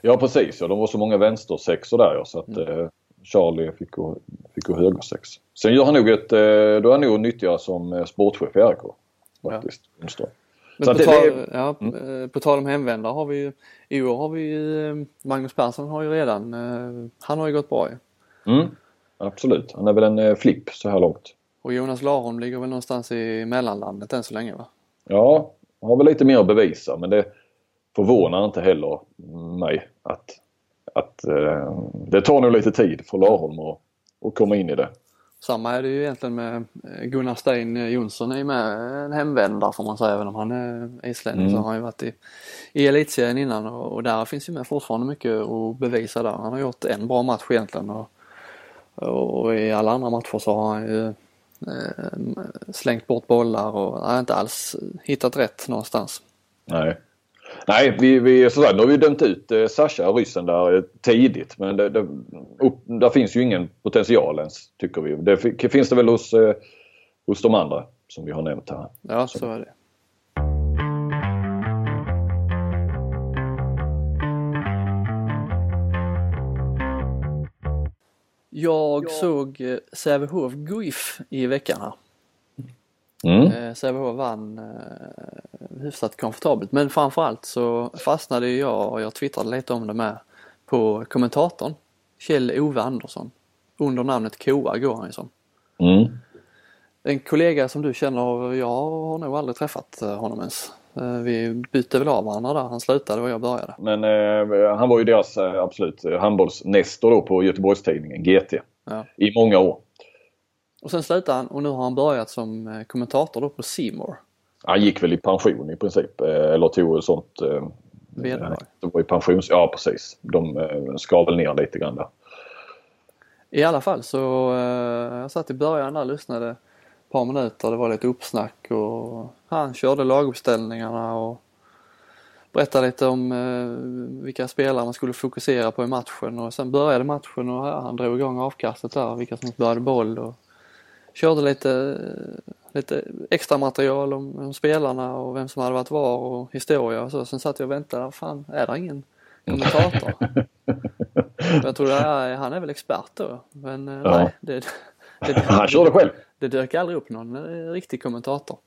B: Ja precis ja, de var så många vänstersexor där ja, så att mm. eh, Charlie fick gå, fick gå högersex. Sen gör han nog ett, eh, då är han nog nyttigare som eh, sportchef i RIK. Faktiskt, ja.
A: Men på, tal, det, ja, mm. Eh, på tal om hemvändare har vi ju, i år har vi ju, eh, Magnus Persson har ju redan, eh, han har ju gått bra ju.
B: Mm. Absolut, han är väl en flipp så här långt.
A: Och Jonas Laholm ligger väl någonstans i mellanlandet än så länge va?
B: Ja, har väl lite mer att bevisa men det förvånar inte heller mig att, att eh, det tar nog lite tid för Laholm att, att komma in i det.
A: Samma är det ju egentligen med eh, Gunnar Stein eh, Jonsson är ju med en hemvändare får man säga även om han är islänning mm. så har han ju varit i, i elitserien innan och, och, där finns ju med fortfarande mycket att bevisa där. Han har gjort en bra match egentligen och, och i alla andra matcher så har han ju eh, slängt bort bollar och har inte alls hittat rätt någonstans.
B: Nej. Nej, vi, vi, sådär, nu har vi dömt ut eh, Sasha, ryssen, där eh, tidigt. Men det, det, upp, där finns ju ingen potential ens, tycker vi. Det finns det väl hos, eh, hos de andra som vi har nämnt här.
A: Ja, så, så är det. Jag såg eh, Sävehof Guif i veckan här. Mm. Eh, Sävehof vann eh, hyfsat komfortabelt men framförallt så fastnade jag och jag twittrade lite om det med på kommentatorn Kjell Ove Andersson. Under namnet Koa går han ju som. Mm. En kollega som du känner, jag har nog aldrig träffat eh, honom ens. Vi bytte väl av varandra där, han slutade och jag började.
B: Men eh, han var ju deras eh, absolut handbollsnestor då på Göteborgstidningen GT ja. i många år.
A: Och sen slutade han och nu har han börjat som eh, kommentator då på Seymour.
B: Han gick väl i pension i princip eh, eller tog sånt eh,
A: Vederlag.
B: Det var i pensions... Ja precis. De skar väl ner lite grann där.
A: I alla fall så jag satt i början där och lyssnade ett par minuter. Det var lite uppsnack och han körde laguppställningarna och berättade lite om eh, vilka spelare man skulle fokusera på i matchen och sen började matchen och ja, han drog igång avkastet där, vilka som började boll och körde lite, lite extra material om, om spelarna och vem som hade varit var och historia och så. Sen satt jag och väntade, fan är det ingen kommentator? jag trodde, han är väl expert då. Men eh,
B: Ja.
A: nej, det, det,
B: Han körde själv.
A: det dök aldrig upp någon eh, riktig kommentator.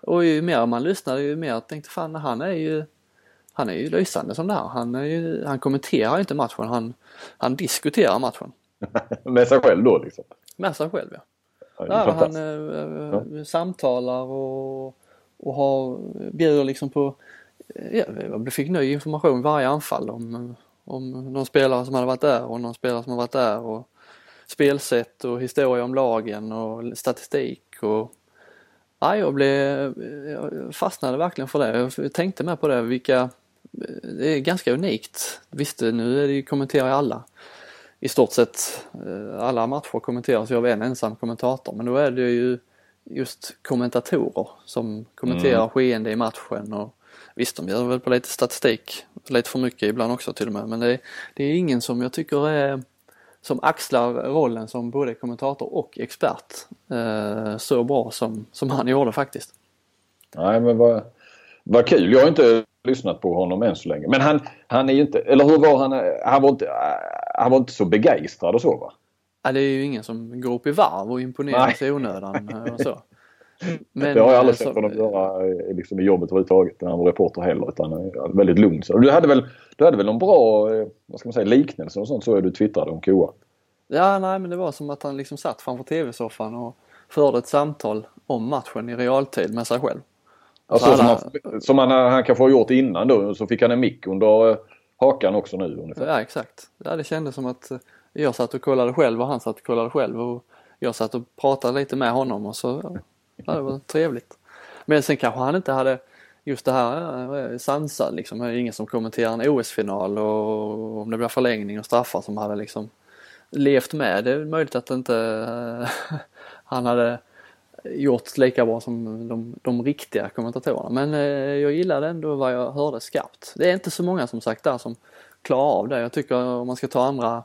A: Och ju mer man lyssnade ju mer tänkte fan han är ju han är ju lysande som det här. Han, är ju, han kommenterar inte matchen, han, han diskuterar matchen.
B: Med sig själv då liksom.
A: Med sig själv ja.
B: Ja,
A: Ja, han eh, samtalar och, och har, bjuder liksom på, ja, vi fick ny information varje anfall om, om någon spelare som hade varit där och någon spelare som har varit där och spelsätt och historia om lagen och statistik och ja, jag blev, jag fastnade verkligen för det. Jag tänkte med på det, vilka, det är ganska unikt. Visst, nu är det kommenterar ju alla i stort sett eh, alla matcher kommenteras ju av en ensam kommentator men då är det ju just kommentatorer som kommenterar skeende i matchen och visst de gör väl på lite statistik, lite för mycket ibland också till och med men det, är- det är ingen som jag tycker är som axlar rollen som både kommentator och expert eh, så bra som, som han gjorde faktiskt.
B: Nej men vad, vad kul. Jag har inte lyssnat på honom än så länge. Men han, han är ju inte, eller hur var han? Han var inte, han var inte så begeistrad och så va?
A: Ja, det är ju ingen som går upp i varv och imponeras
B: Nej.
A: i onödan eh, och så. Men,
B: det har jag
A: eh,
B: aldrig
A: så-
B: sett honom göra i- liksom i jobbet överhuvudtaget när han var reporter heller. Utan han är väldigt lugn. Så du hade väl, du hade väl någon bra eh, vad ska man säga, liknelse och sånt så du twittrade om Koa?
A: Ja, nej men det var som att han liksom satt framför tv-soffan och förde ett samtal om matchen i realtid med sig själv.
B: Alltså,
A: Så
B: som han, som han, han kanske har gjort innan då. Så fick han en mick under eh, hakan också nu ungefär.
A: Ja, exakt. Ja, det kändes som att eh, jag satt och kollade själv och han satt och kollade själv och jag satt och pratade lite med honom och så, ja, det var trevligt. Men sen kanske han inte hade just det här eh, sansad liksom. Det är ingen som kommenterar en OS-final och om det blir förlängning och straffar som hade liksom levt med. Det är möjligt att inte han hade gjort lika bra som de, de riktiga kommentatorerna. Men eh, jag gillade ändå vad jag hörde skarpt. Det är inte så många som sagt där som klarar av det. Jag tycker om man ska ta andra,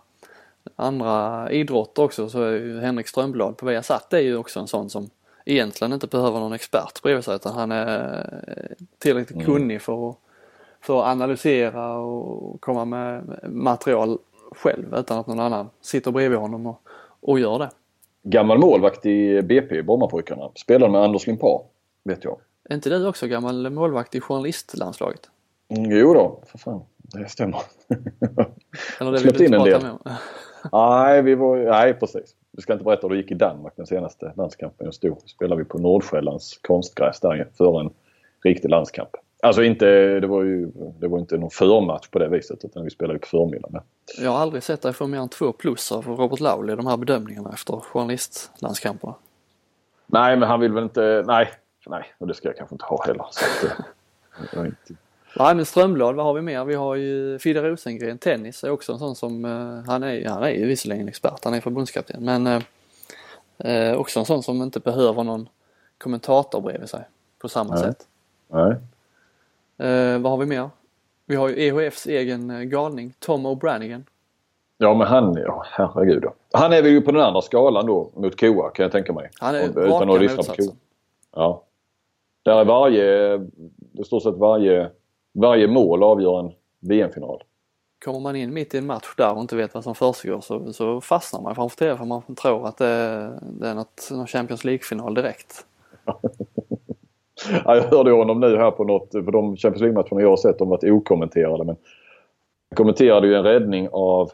A: andra idrotter också så är ju Henrik Strömblad på Viasat det är ju också en sån som egentligen inte behöver någon expert bredvid sig utan han är eh, tillräckligt kunnig för att, för att analysera och komma med material själv utan att någon annan sitter bredvid honom och, och gör det.
B: Gammal målvakt i BP, Brommapojkarna. Spelade med Anders Limpar, vet jag.
A: Är inte du också gammal målvakt i journalistlandslaget?
B: Mm, jo då, för fan. Det stämmer.
A: Eller det vill du
B: in
A: inte prata
B: del.
A: med om?
B: nej, vi var, nej, precis. Du ska inte berätta hur det gick i Danmark den senaste landskampen jag stod. spelade vi på Nordsjällands konstgräs där före en riktig landskamp. Alltså inte, det var ju det var inte någon förmatch på det viset utan vi spelade på förmiddagen.
A: Jag har aldrig sett dig få mer än två plus av Robert Laul i de här bedömningarna efter journalistlandskamperna.
B: Nej, men han vill väl inte, nej, nej, och det ska jag kanske inte ha heller. Att, eh, inte,
A: Nej men Strömblad, vad har vi mer? Vi har ju Fidde Rosengren, tennis är också en sån som, eh, han är, han är ju visserligen expert, han är förbundskapten men eh, eh, också en sån som inte behöver någon kommentator bredvid sig på samma
B: Nej.
A: sätt.
B: nej.
A: Eh, vad har vi mer? Vi har ju EHFs egen eh, galning, Tom O'Branigan.
B: Ja men han, ja herregud. Han är väl ju på den andra skalan då mot Koa kan jag tänka mig.
A: Han är
B: Om-
A: raka
B: att lyssna på. Koa. Ja. Där är varje, i stort sett varje, varje mål avgör en VM-final.
A: Kommer man in mitt i en match där och inte vet vad som försiggår så, så fastnar man framför TV för man tror att det det är något, någon Champions League-final direkt.
B: Ja, jag hörde honom nu här på något, för de Champions League-matcherna jag har sett de har varit okommenterade men han kommenterade ju en räddning av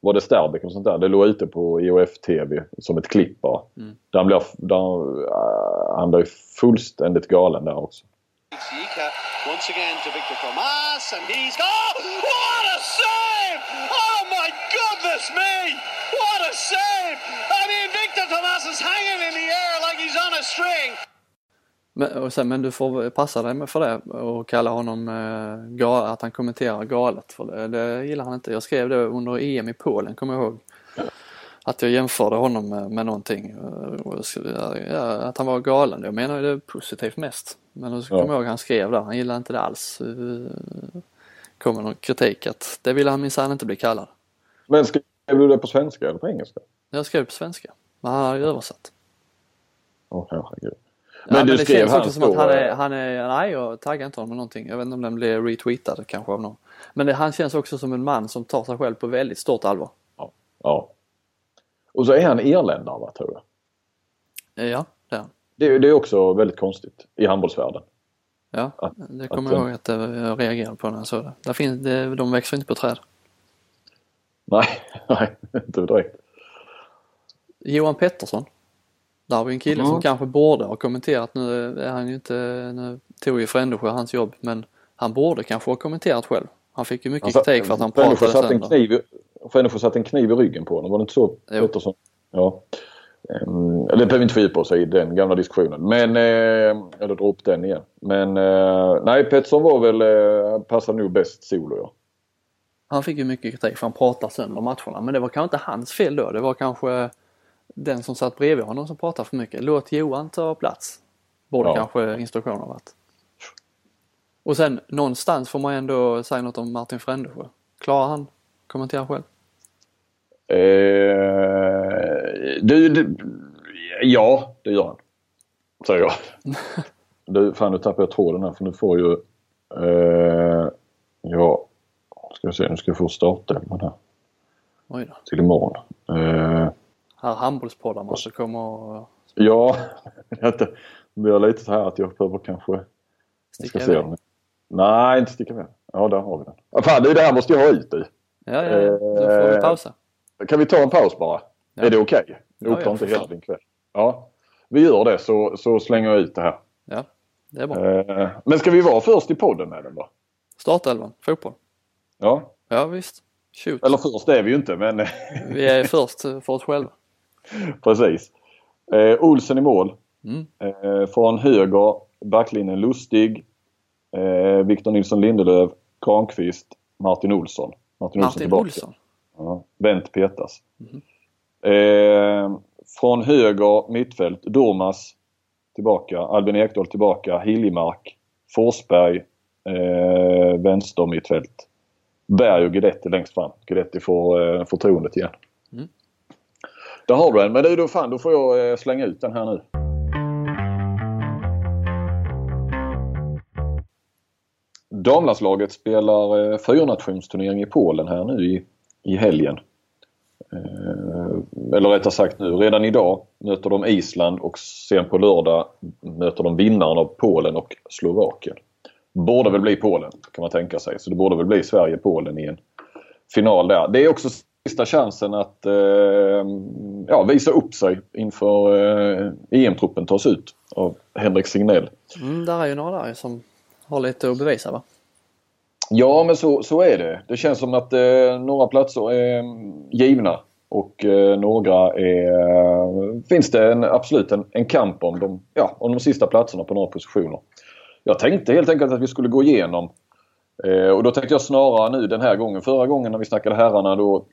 B: var det Sterbeck och sånt där? Det låg ute på IOF TV som ett klipp bara.
A: Mm.
B: Där han blev, där, äh, han blev fullständigt galen där också.
F: Once again to Victor Tomas, and he's oh, what a save! Oh my goodness me! What a save! I mean, Victor Tomas is hanging in the air like he's on a string.
A: Men, och sen, men du får passa dig för det och kalla honom eh, gal, att han kommenterar galet. För det, det gillar han inte. Jag skrev det under EM i Polen, kommer jag ihåg. att jag jämförde honom med, med någonting. eh, Ja, att han var galen. Jag menar det positivt mest. Men så
B: Ja.
A: kommer jag ihåg han skrev där, han gillade inte det alls. Eh, Kommer någon kritik att det ville han minsann inte bli kallad.
B: Men skrev du det på svenska eller på engelska?
A: Jag skrev på svenska. Men han ju översatt.
B: Åh herregud.
A: Ja, men,
B: du
A: det
B: skrev
A: känns också som att han är,
B: eh,
A: han är, nej jag taggar inte honom med någonting. Jag vet inte om den blev retweetad kanske av någon. Men det, han känns också som en man som tar sig själv på väldigt stort allvar.
B: Ja. Och så är han irländare va, tror jag.
A: Eh, Ja, det är han.
B: Det, det är också väldigt konstigt i handbollsvärlden.
A: Ja,
B: Att-
A: det kommer
B: att,
A: jag ihåg att eh, jag reagerade på när jag såg det. Där finns, det de växer inte på träd.
B: Nej, nej, inte direkt.
A: Johan Pettersson. Där har vi en kille
B: Mm.
A: som kanske borde ha kommenterat. Nu är han ju inte, nu tog ju Frändesjö hans jobb men han borde kanske ha kommenterat själv. Han fick ju mycket
B: Han
A: kritik för att han pratade
B: en
A: sönder.
B: kniv, Frändesjö satte en kniv i ryggen på honom. Var det inte så. Pettersson? Ja. Um, det behöver inte fördjupa oss i den gamla diskussionen. Men, eh, eller dra upp den igen. Men eh, nej, Pettersson var väl, eh, passade nog bäst solo ja.
A: Han fick ju mycket kritik för han pratade sönder matcherna. Men det var kanske inte hans fel då. Det var kanske den som satt bredvid honom som pratade för mycket. Låt Johan ta plats. Borde
B: Ja.
A: kanske instruktionen ha varit. Och sen någonstans får man ändå säga något om Martin Frändesjö. Klarar han kommentera själv?
B: Eh, du, du, ja, det gör han. Säger jag. du, fan nu tappar jag tråden här för nu får ju... Eh, ja, ska vi se, nu ska jag få startelvan här
A: Oj då.
B: till imorgon. Eh,
A: Här handbollspoddarna så kommer och
B: ja, det blir lite så här att jag behöver kanske...
A: Sticka
B: ska
A: iväg.
B: Nej, inte sticka iväg. Ja, där har vi den. Ah, fan, det, är det här måste jag ha ut i.
A: Ja, ja, ja. Nu får vi
B: Eh,
A: pausa.
B: Kan vi ta en paus bara?
A: Ja.
B: Är det okej? Det
A: Ja,
B: upptar
A: ja,
B: inte hela din kväll. Ja, vi gör det så, så slänger jag ut det här.
A: Ja, det är bra.
B: Eh, Men ska vi vara först i podden med den då?
A: Startelvan, fotboll.
B: Ja,
A: Ja visst. Shoot.
B: eller först är vi ju inte men
A: Vi är först för oss själva.
B: precis. Eh, Olsen i mål.
A: Mm.
B: Eh, från höger backlinjen Lustig, eh, Victor Nilsson Lindelöf, Granqvist, Martin Olsson. Martin, Olsson
A: Martin
B: tillbaka.
A: Olsson.
B: Ja, Bent petas. Eh, från höger mittfält Dormas tillbaka, Albin Ekdal tillbaka, Hiljemark, Forsberg, eh, vänster mittfält. Berg och Guidetti längst fram. Guidetti får eh, förtroendet igen. Där har du den. Men du, då, fan, då får jag eh, slänga ut den här nu. Damlandslaget spelar eh, fyrnationsturnering i Polen här nu i, i helgen. Eh, eller rättare sagt nu, redan idag möter de Island och sen på lördag möter de vinnaren av Polen och Slovakien. Borde väl bli Polen kan man tänka sig. Så det borde väl bli Sverige-Polen i en final där. Det är också sista chansen att eh, ja, visa upp sig inför eh, EM-truppen tas ut av Henrik Signell.
A: Mm, där är ju några där som har lite att bevisa va?
B: Ja men så, så är det. Det känns som att eh, några platser är mm, givna och eh, några är, finns det en, absolut en, en kamp om de, ja, om de sista platserna på några positioner. Jag tänkte helt enkelt att vi skulle gå igenom eh, och då tänkte jag snarare nu den här gången. Förra gången när vi snackade herrarna då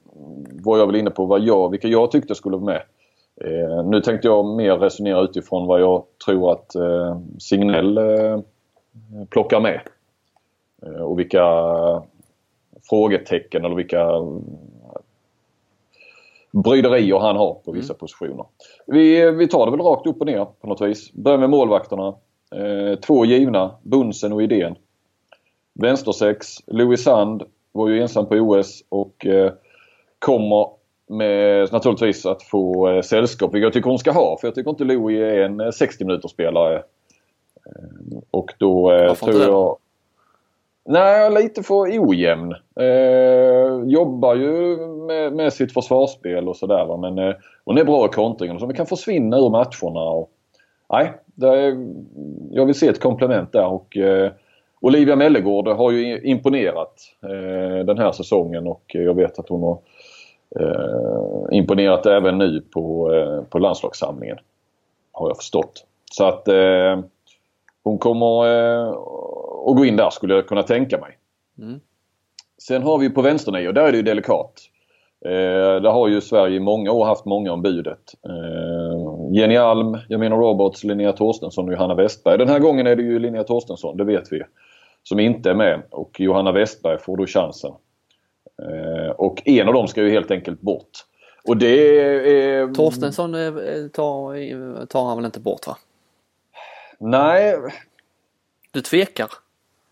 B: var jag väl inne på vad jag, vilka jag tyckte skulle vara med. Eh, nu tänkte jag mer resonera utifrån vad jag tror att eh, Signell eh, plockar med. Eh, och vilka frågetecken eller vilka bryderier han har på vissa positioner. Vi, vi tar det väl rakt upp och ner på något vis. Börjar med målvakterna. Eh, två givna, Bunsen och Idén. Vänstersex, Louis Sand var ju ensam på OS och eh, kommer med, naturligtvis att få eh, sällskap, vilket jag tycker hon ska ha. För jag tycker inte Louis är en eh, 60 minuters spelare. Eh, och då eh,
A: Varför
B: tror jag... Nej, lite för ojämn. Eh, jobbar ju med, med sitt försvarsspel och sådär. Men eh, hon är bra i kontringen. Så vi kan försvinna ur matcherna. Och, nej, är, jag vill se ett komplement där. Och, eh, Olivia Mellegård har ju imponerat eh, den här säsongen och jag vet att hon har eh, imponerat även nu på, eh, på landslagssamlingen. Har jag förstått. Så att hon kommer att gå in där skulle jag kunna tänka mig.
A: Mm.
B: Sen har vi på vänsternio, där är det ju delikat. Eh, där har ju Sverige i många år haft många om budet. Eh, Jenny Alm, Jamina Roberts, Linnea Torstensson och Johanna Westberg. Den här gången är det ju Linnea Torstensson, det vet vi, som inte är med. Och Johanna Westberg får då chansen. Eh, och en av dem ska ju helt enkelt bort. Och det är...
A: Torstensson eh, tar, tar han väl inte bort va?
B: Nej.
A: Du tvekar?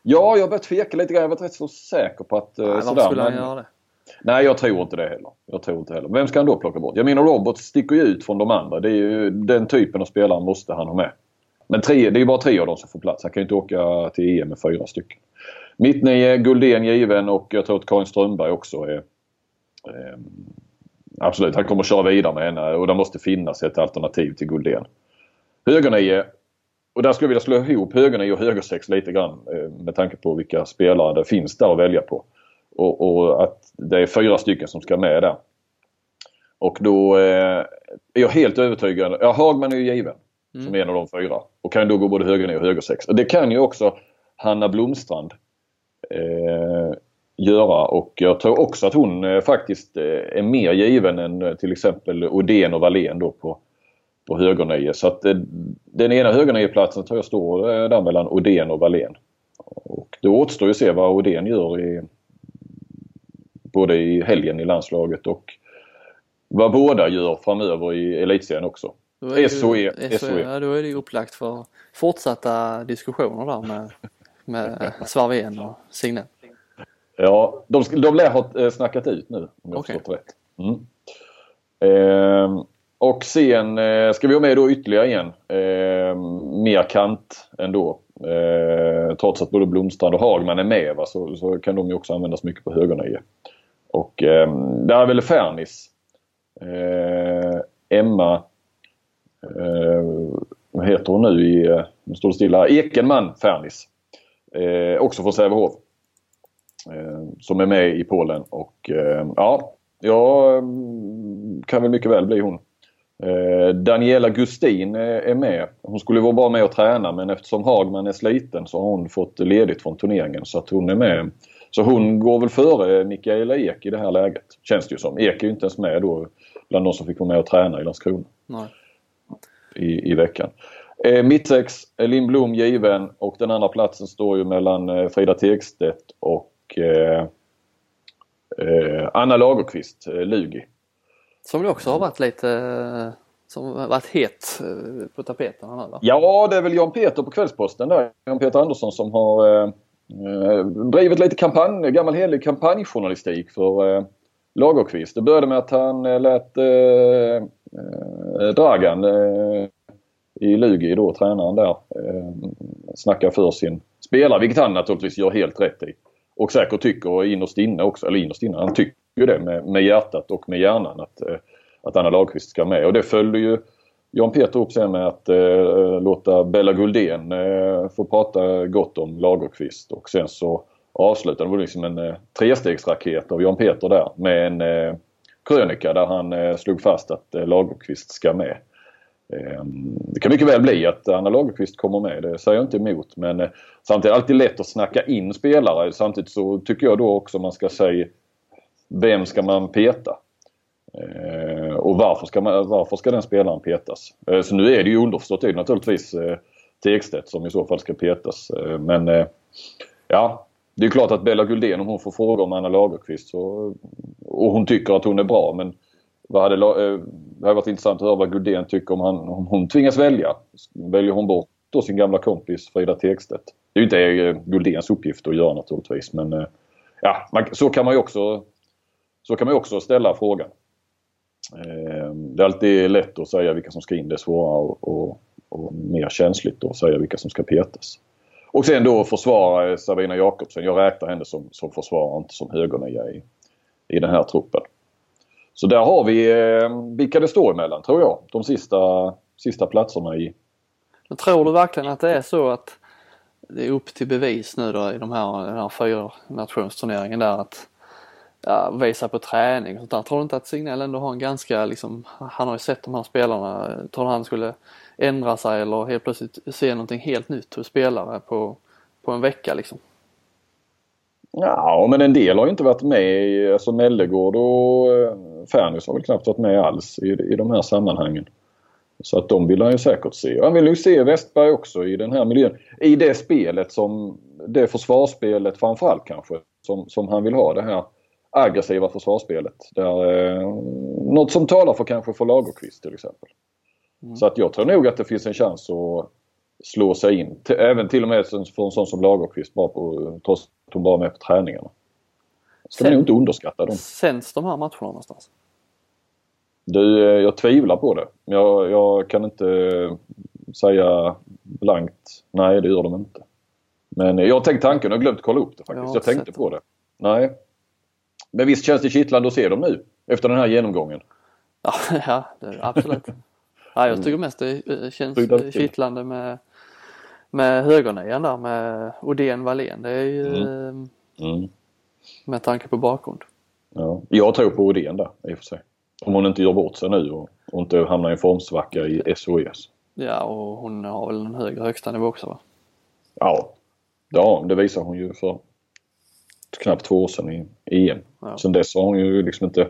B: Ja, jag börjar tveka lite grann. Jag var rätt så säker på att...
A: Nej, varför
B: sådär,
A: skulle han
B: men-
A: göra det?
B: Nej, jag tror inte det heller. Jag tror inte heller. Vem ska han då plocka bort? Jag menar Robert sticker ju ut från de andra. Det är ju, den typen av spelare måste han ha med. Men tre, det är ju bara tre av dem som får plats. Han kan ju inte åka till EM med fyra stycken. Mittnio, Guldén given och jag tror att Karin Strömberg också är... Eh, absolut, han kommer att köra vidare med henne och det måste finnas ett alternativ till Guldén. Högernio. Och där skulle jag vilja slå ihop högernio och högersex lite grann eh, med tanke på vilka spelare det finns där att välja på. Och, och att det är fyra stycken som ska med där. Och då eh, är jag helt övertygad. Ja, Hagman är ju given som en av de fyra. Och kan då gå både höger och höger sex. Och det kan ju också Hanna Blomstrand eh, göra. Och jag tror också att hon eh, faktiskt eh, är mer given än eh, till exempel Odén och Wallén då på, på högernio. Så att eh, den ena högernioplatsen tror jag står eh, där mellan Odén och Wallén. Och då återstår ju att se vad Odén gör i, både i helgen i landslaget och vad båda gör framöver i elitserien också.
A: Då
B: SOE.
A: SOE. Ja, då är det ju upplagt för fortsatta diskussioner där med, med Svarvén och Signell.
B: Ja, de, de lär ha eh, snackat ut nu om jag
A: Okej.
B: förstått rätt. Mm. Ehm, och sen eh, ska vi ha med då ytterligare en. Ehm, mer kant ändå. Ehm, trots att både Blomstrand och Hagman är med va, så, så kan de ju också användas mycket på högernio. Och ehm, där är väl Fernis. Ehm, Emma. Eh, vad heter hon nu i... Eh, nu står det stilla. Ekenman Fernis. Eh, också från Sävehof eh, som är med i Polen. Och eh, ja, jag mm, kan väl mycket väl bli hon. Eh, Daniela Gustin är, är med. Hon skulle vara bara med och träna men eftersom Hagman är sliten så har hon fått ledigt från turneringen så att hon är med. Så hon går väl före Mikaela Ek i det här läget. Känns det ju som. Ek är ju inte ens med då bland de som fick vara med och träna i Landskrona
A: Nej
B: i, i veckan. Eh, Mittsex, eh, Lindblom given och den andra platsen står ju mellan eh, Frida Tegstedt och eh, eh, Anna Lagerqvist, eh, Lugi.
A: Som det också har varit lite, eh, som varit het eh, på tapeten här va?
B: Ja, det är väl Jan Peter på Kvällsposten där. Jan Peter Andersson som har eh, drivit lite kampanj, gammal helig kampanjjournalistik för eh, Lagerqvist. Det började med att han eh, lät eh, Eh, Dragan eh, i Lugi, då tränaren där, eh, snackar för sin spelare. Vilket han naturligtvis gör helt rätt i. Och säkert tycker innerst inne också, eller innerst inne, han tycker ju det med, med hjärtat och med hjärnan att, eh, att Anna Lagerqvist ska med. Och det följde ju Jan Peter upp sen med att eh, låta Bella Guldén eh, få prata gott om Lagerqvist och sen så avslutade det var liksom en eh, trestegsraket av Jan Peter där med en eh, krönika där han eh, slog fast att eh, Lagerqvist ska med. Ehm, det kan mycket väl bli att Anna Lagerqvist kommer med, det säger jag inte emot. Men eh, samtidigt är det alltid lätt att snacka in spelare. Samtidigt så tycker jag då också man ska säga vem ska man peta? Ehm, och varför ska, man, varför ska den spelaren petas? Så nu är det ju underförstått naturligtvis Tegstedt som i så fall ska petas. Men ja, det är klart att Bella Guldén om hon får fråga om Anna Lagerqvist så, och hon tycker att hon är bra men vad hade, eh, det hade varit intressant att höra vad Guldén tycker om, han, om hon tvingas välja. Väljer hon bort då sin gamla kompis Frida Tegstedt? Det är ju inte eh, Guldéns uppgift att göra naturligtvis men eh, ja, man, så kan man ju också så kan man också ställa frågan. Eh, det är alltid lätt att säga vilka som ska in. Det är svårare och, och, och mer känsligt att säga vilka som ska petas. Och sen då försvara Sabina Jakobsen. Jag räknar henne som, som försvarare, inte som högernia i, i den här truppen. Så där har vi eh, vilka det står emellan tror jag. De sista, sista platserna i...
A: Men tror du verkligen att det är så att det är upp till bevis nu då i de här, den här fyra nationsturneringen där att ja, visa på träning och sånt där. Tror du inte att Signell ändå har en ganska liksom, han har ju sett de här spelarna. Tror du han skulle ändra sig eller helt plötsligt se någonting helt nytt hos spelare på, på en vecka liksom?
B: Ja, men en del har ju inte varit med. Alltså Mellegård och eh, Fernus har väl knappt varit med alls i, i de här sammanhangen. Så att de vill han ju säkert se. Och han vill ju se Westberg också i den här miljön. I det spelet som, det försvarsspelet framförallt kanske, som, som han vill ha. Det här aggressiva försvarsspelet. Där, eh, något som talar för kanske för Lagerqvist till exempel. Så att jag tror nog att det finns en chans att slå sig in. Även till och med för en sån som Lagerqvist bara på, trots att hon bara med på träningarna. Ska man nog inte underskatta dem.
A: Sänds de här matcherna någonstans?
B: Du, eh, jag tvivlar på det. Jag, jag kan inte eh, säga blankt nej det gör de inte. Men jag har tänkt tanken och glömt kolla upp det
A: Jag
B: faktiskt.
A: inte
B: Jag, tänkte på det. Nej. Men visst känns det kittlande att se dem nu efter den här genomgången.
A: Ja, ja det, absolut. Ja, jag tycker mest det känns kittlande med, med högernian där med Odén Wallén. Det är ju eh,
B: Mm.
A: med tanke på bakgrund.
B: Ja. Jag tror på Odén där i och för sig. Om hon inte gör bort sig nu och, och inte hamnar i en formsvacka i SOS.
A: Ja och hon har väl en högre högsta nivå också va?
B: Ja, ja det visar hon ju för knappt två år sedan i EM.
A: Ja.
B: Sen dess har hon ju liksom inte...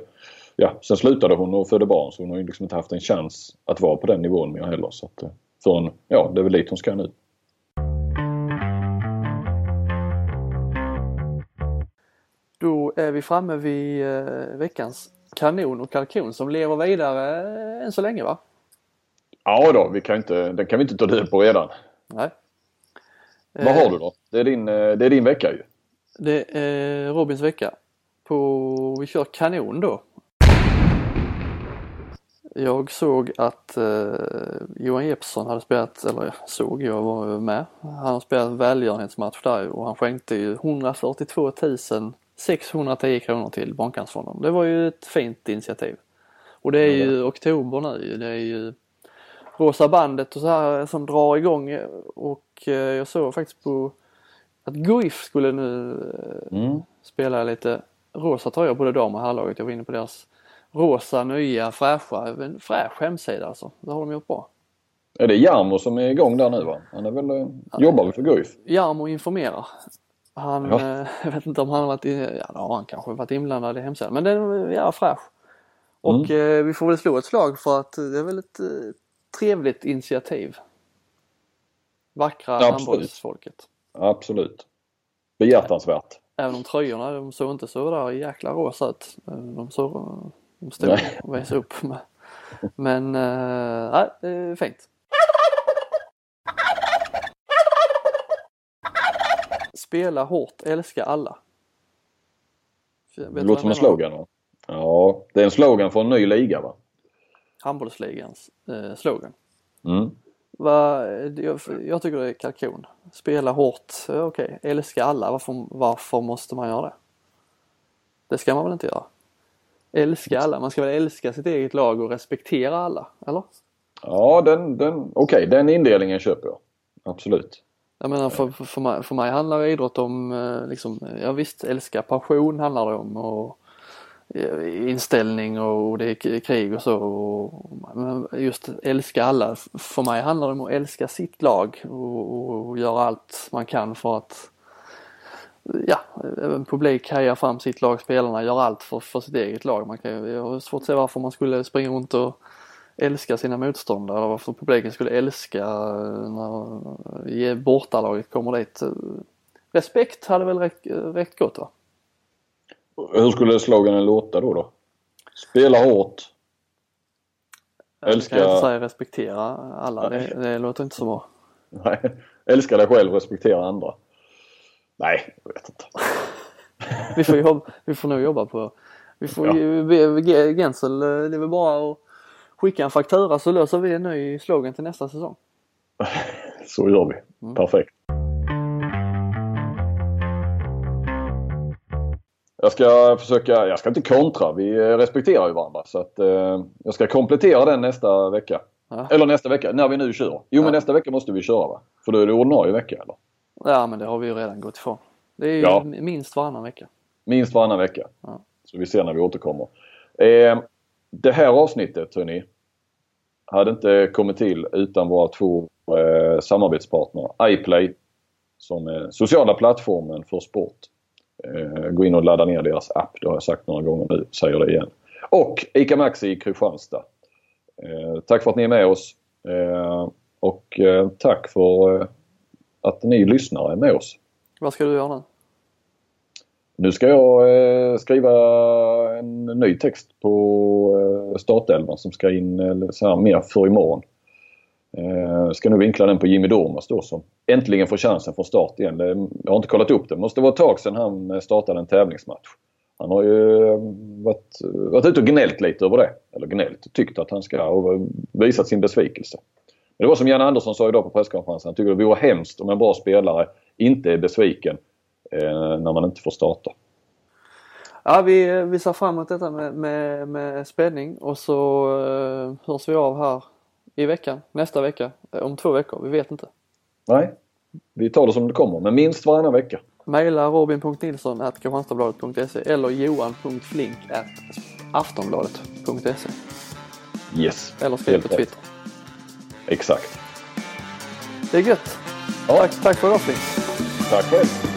B: Ja, sen slutade hon och födde barn så hon har ju liksom inte haft en chans att vara på den nivån mer heller. Så att, eh, förrän, ja, det är väl dit hon ska nu.
A: Då är vi framme vid eh, veckans kanon och kalkon som lever vidare eh, än så länge va?
B: Ja då, vi kan inte, den kan vi inte ta död på redan.
A: Nej.
B: Vad
A: Eh,
B: har du då? Det är din, eh, det är din vecka ju.
A: Det är Robins vecka. På, vi kör kanon då. Jag såg att eh, Johan Jeppsson hade spelat, eller såg, jag var med. Han har spelat en välgörenhetsmatch där och han skänkte ju 142 610 kronor till Barncancerfonden. Det var ju ett fint initiativ. Och det är ju oktober nu det är ju Rosa bandet och så här som drar igång och eh, jag såg faktiskt på att Guif skulle nu eh,
B: Mm.
A: spela lite rosa tröjor både dam och herrlaget. Jag var inne på deras rosa, nya, fräscha, fräsch hemsida alltså. Det har de gjort bra.
B: Är det Jarmo som är igång där nu va? Han är väl, eh, jobbar väl för Guif?
A: Jarmo informerar. Han,
B: Ja.
A: eh, jag vet inte om han har varit, ja det har han kanske varit inblandad i hemsidan men den är ja, fräsch. Och
B: Mm.
A: eh, vi får väl slå ett slag för att det är väl ett eh, trevligt initiativ. Vackra
B: Absolut.
A: handbollsfolket.
B: Absolut. Behjärtansvärt.
A: Även om tröjorna, de såg inte så där jäkla rosa ut. Eh, De såg, de stod och visade upp med. Men, eh, nej, det är fint. Spela hårt, älska alla. Vet
B: Det låter som en slogan va? Ja, det är en slogan för en ny liga va?
A: Handbollsligans eh, slogan.
B: Mm.
A: Va, jag, jag tycker det är kalkon. Spela hårt, eh, okej. Älska alla, varför, varför måste man göra det? Det ska man väl inte göra? Älska alla, man ska väl älska sitt eget lag och respektera alla, eller?
B: Ja, den, den, okej, den indelningen köper jag. Absolut.
A: Jag menar för, för, för, mig, för mig handlar idrott om, eh, liksom, ja visst älska, passion handlar det om och eh, inställning och det är krig och så. Och, men just älska alla, för mig handlar det om att älska sitt lag och, och, och göra allt man kan för att Ja, även publik hejar fram sitt lag, spelarna gör allt för, för sitt eget lag. Man kan, jag har svårt att se varför man skulle springa runt och älska sina motståndare eller varför publiken skulle älska eh, när ge- bortalaget kommer dit. Respekt hade väl räckt, räckt gott va?
B: Hur skulle sloganen låta då? då? Spela hårt.
A: Jag
B: Älska-
A: kan inte säga respektera alla, det, det låter inte så bra.
B: Nej, älska dig själv, respektera andra. Nej, jag vet inte.
A: Vi får, jobba, vi får nog jobba på, vi får
B: Ja.
A: ju be Gensel, eh, det är väl bara att skicka en faktura så löser vi en ny slogan till nästa säsong.
B: Så gör vi. Perfekt. Jag ska försöka, jag ska inte kontra, vi eh, respekterar ju varandra så att eh, jag ska komplettera den nästa vecka.
A: Ja.
B: Eller nästa vecka, när vi nu kör. Jo
A: Ja.
B: men nästa vecka måste vi köra va? För då är det ordinarie vecka eller?
A: Ja men det har vi ju redan gått ifrån. Det är ju
B: Ja.
A: minst varannan vecka.
B: Minst varannan vecka.
A: Ja.
B: Så vi ser när vi återkommer. Eh, det här avsnittet hörni, hade inte kommit till utan våra två eh, samarbetspartner iPlay som är sociala plattformen för sport. Eh, gå in och ladda ner deras app. Det har jag sagt några gånger nu. Säger det igen. Och ICA Maxi i Kristianstad. Eh, tack för att ni är med oss. Eh, och eh, tack för eh, att ni lyssnare är med oss.
A: Vad ska du göra nu?
B: Nu ska jag eh, skriva en ny text på eh, startelvan som ska in eh, så här, mer för imorgon. Eh, ska nu vinkla den på Jimmy Dormas då som äntligen får chansen från start igen. Jag har inte kollat upp det. Det måste vara ett tag sedan han eh, startade en tävlingsmatch. Han har ju eh, varit, varit ute och gnällt lite över det. Eller gnällt, tyckt att han ska och visat sin besvikelse. Men det var som Jan Andersson sa idag på presskonferensen. Han tycker det vore hemskt om en bra spelare inte är besviken eh, när man inte får starta.
A: Ja, vi, vi ser fram emot detta med, med, med spänning och så uh, hörs vi av här i veckan, nästa vecka, eh, om två veckor. Vi vet inte.
B: Nej, vi tar det som det kommer, men minst varannan vecka.
A: Maila robin.nilsson.kristianstadbladet.se eller johan.flink.aftonbladet.se
B: Yes.
A: Eller skriv på. Twitter.
B: Exakt.
A: Det är gött.
B: Ja.
A: Tack, tack för idag Flink.
B: Tack själv.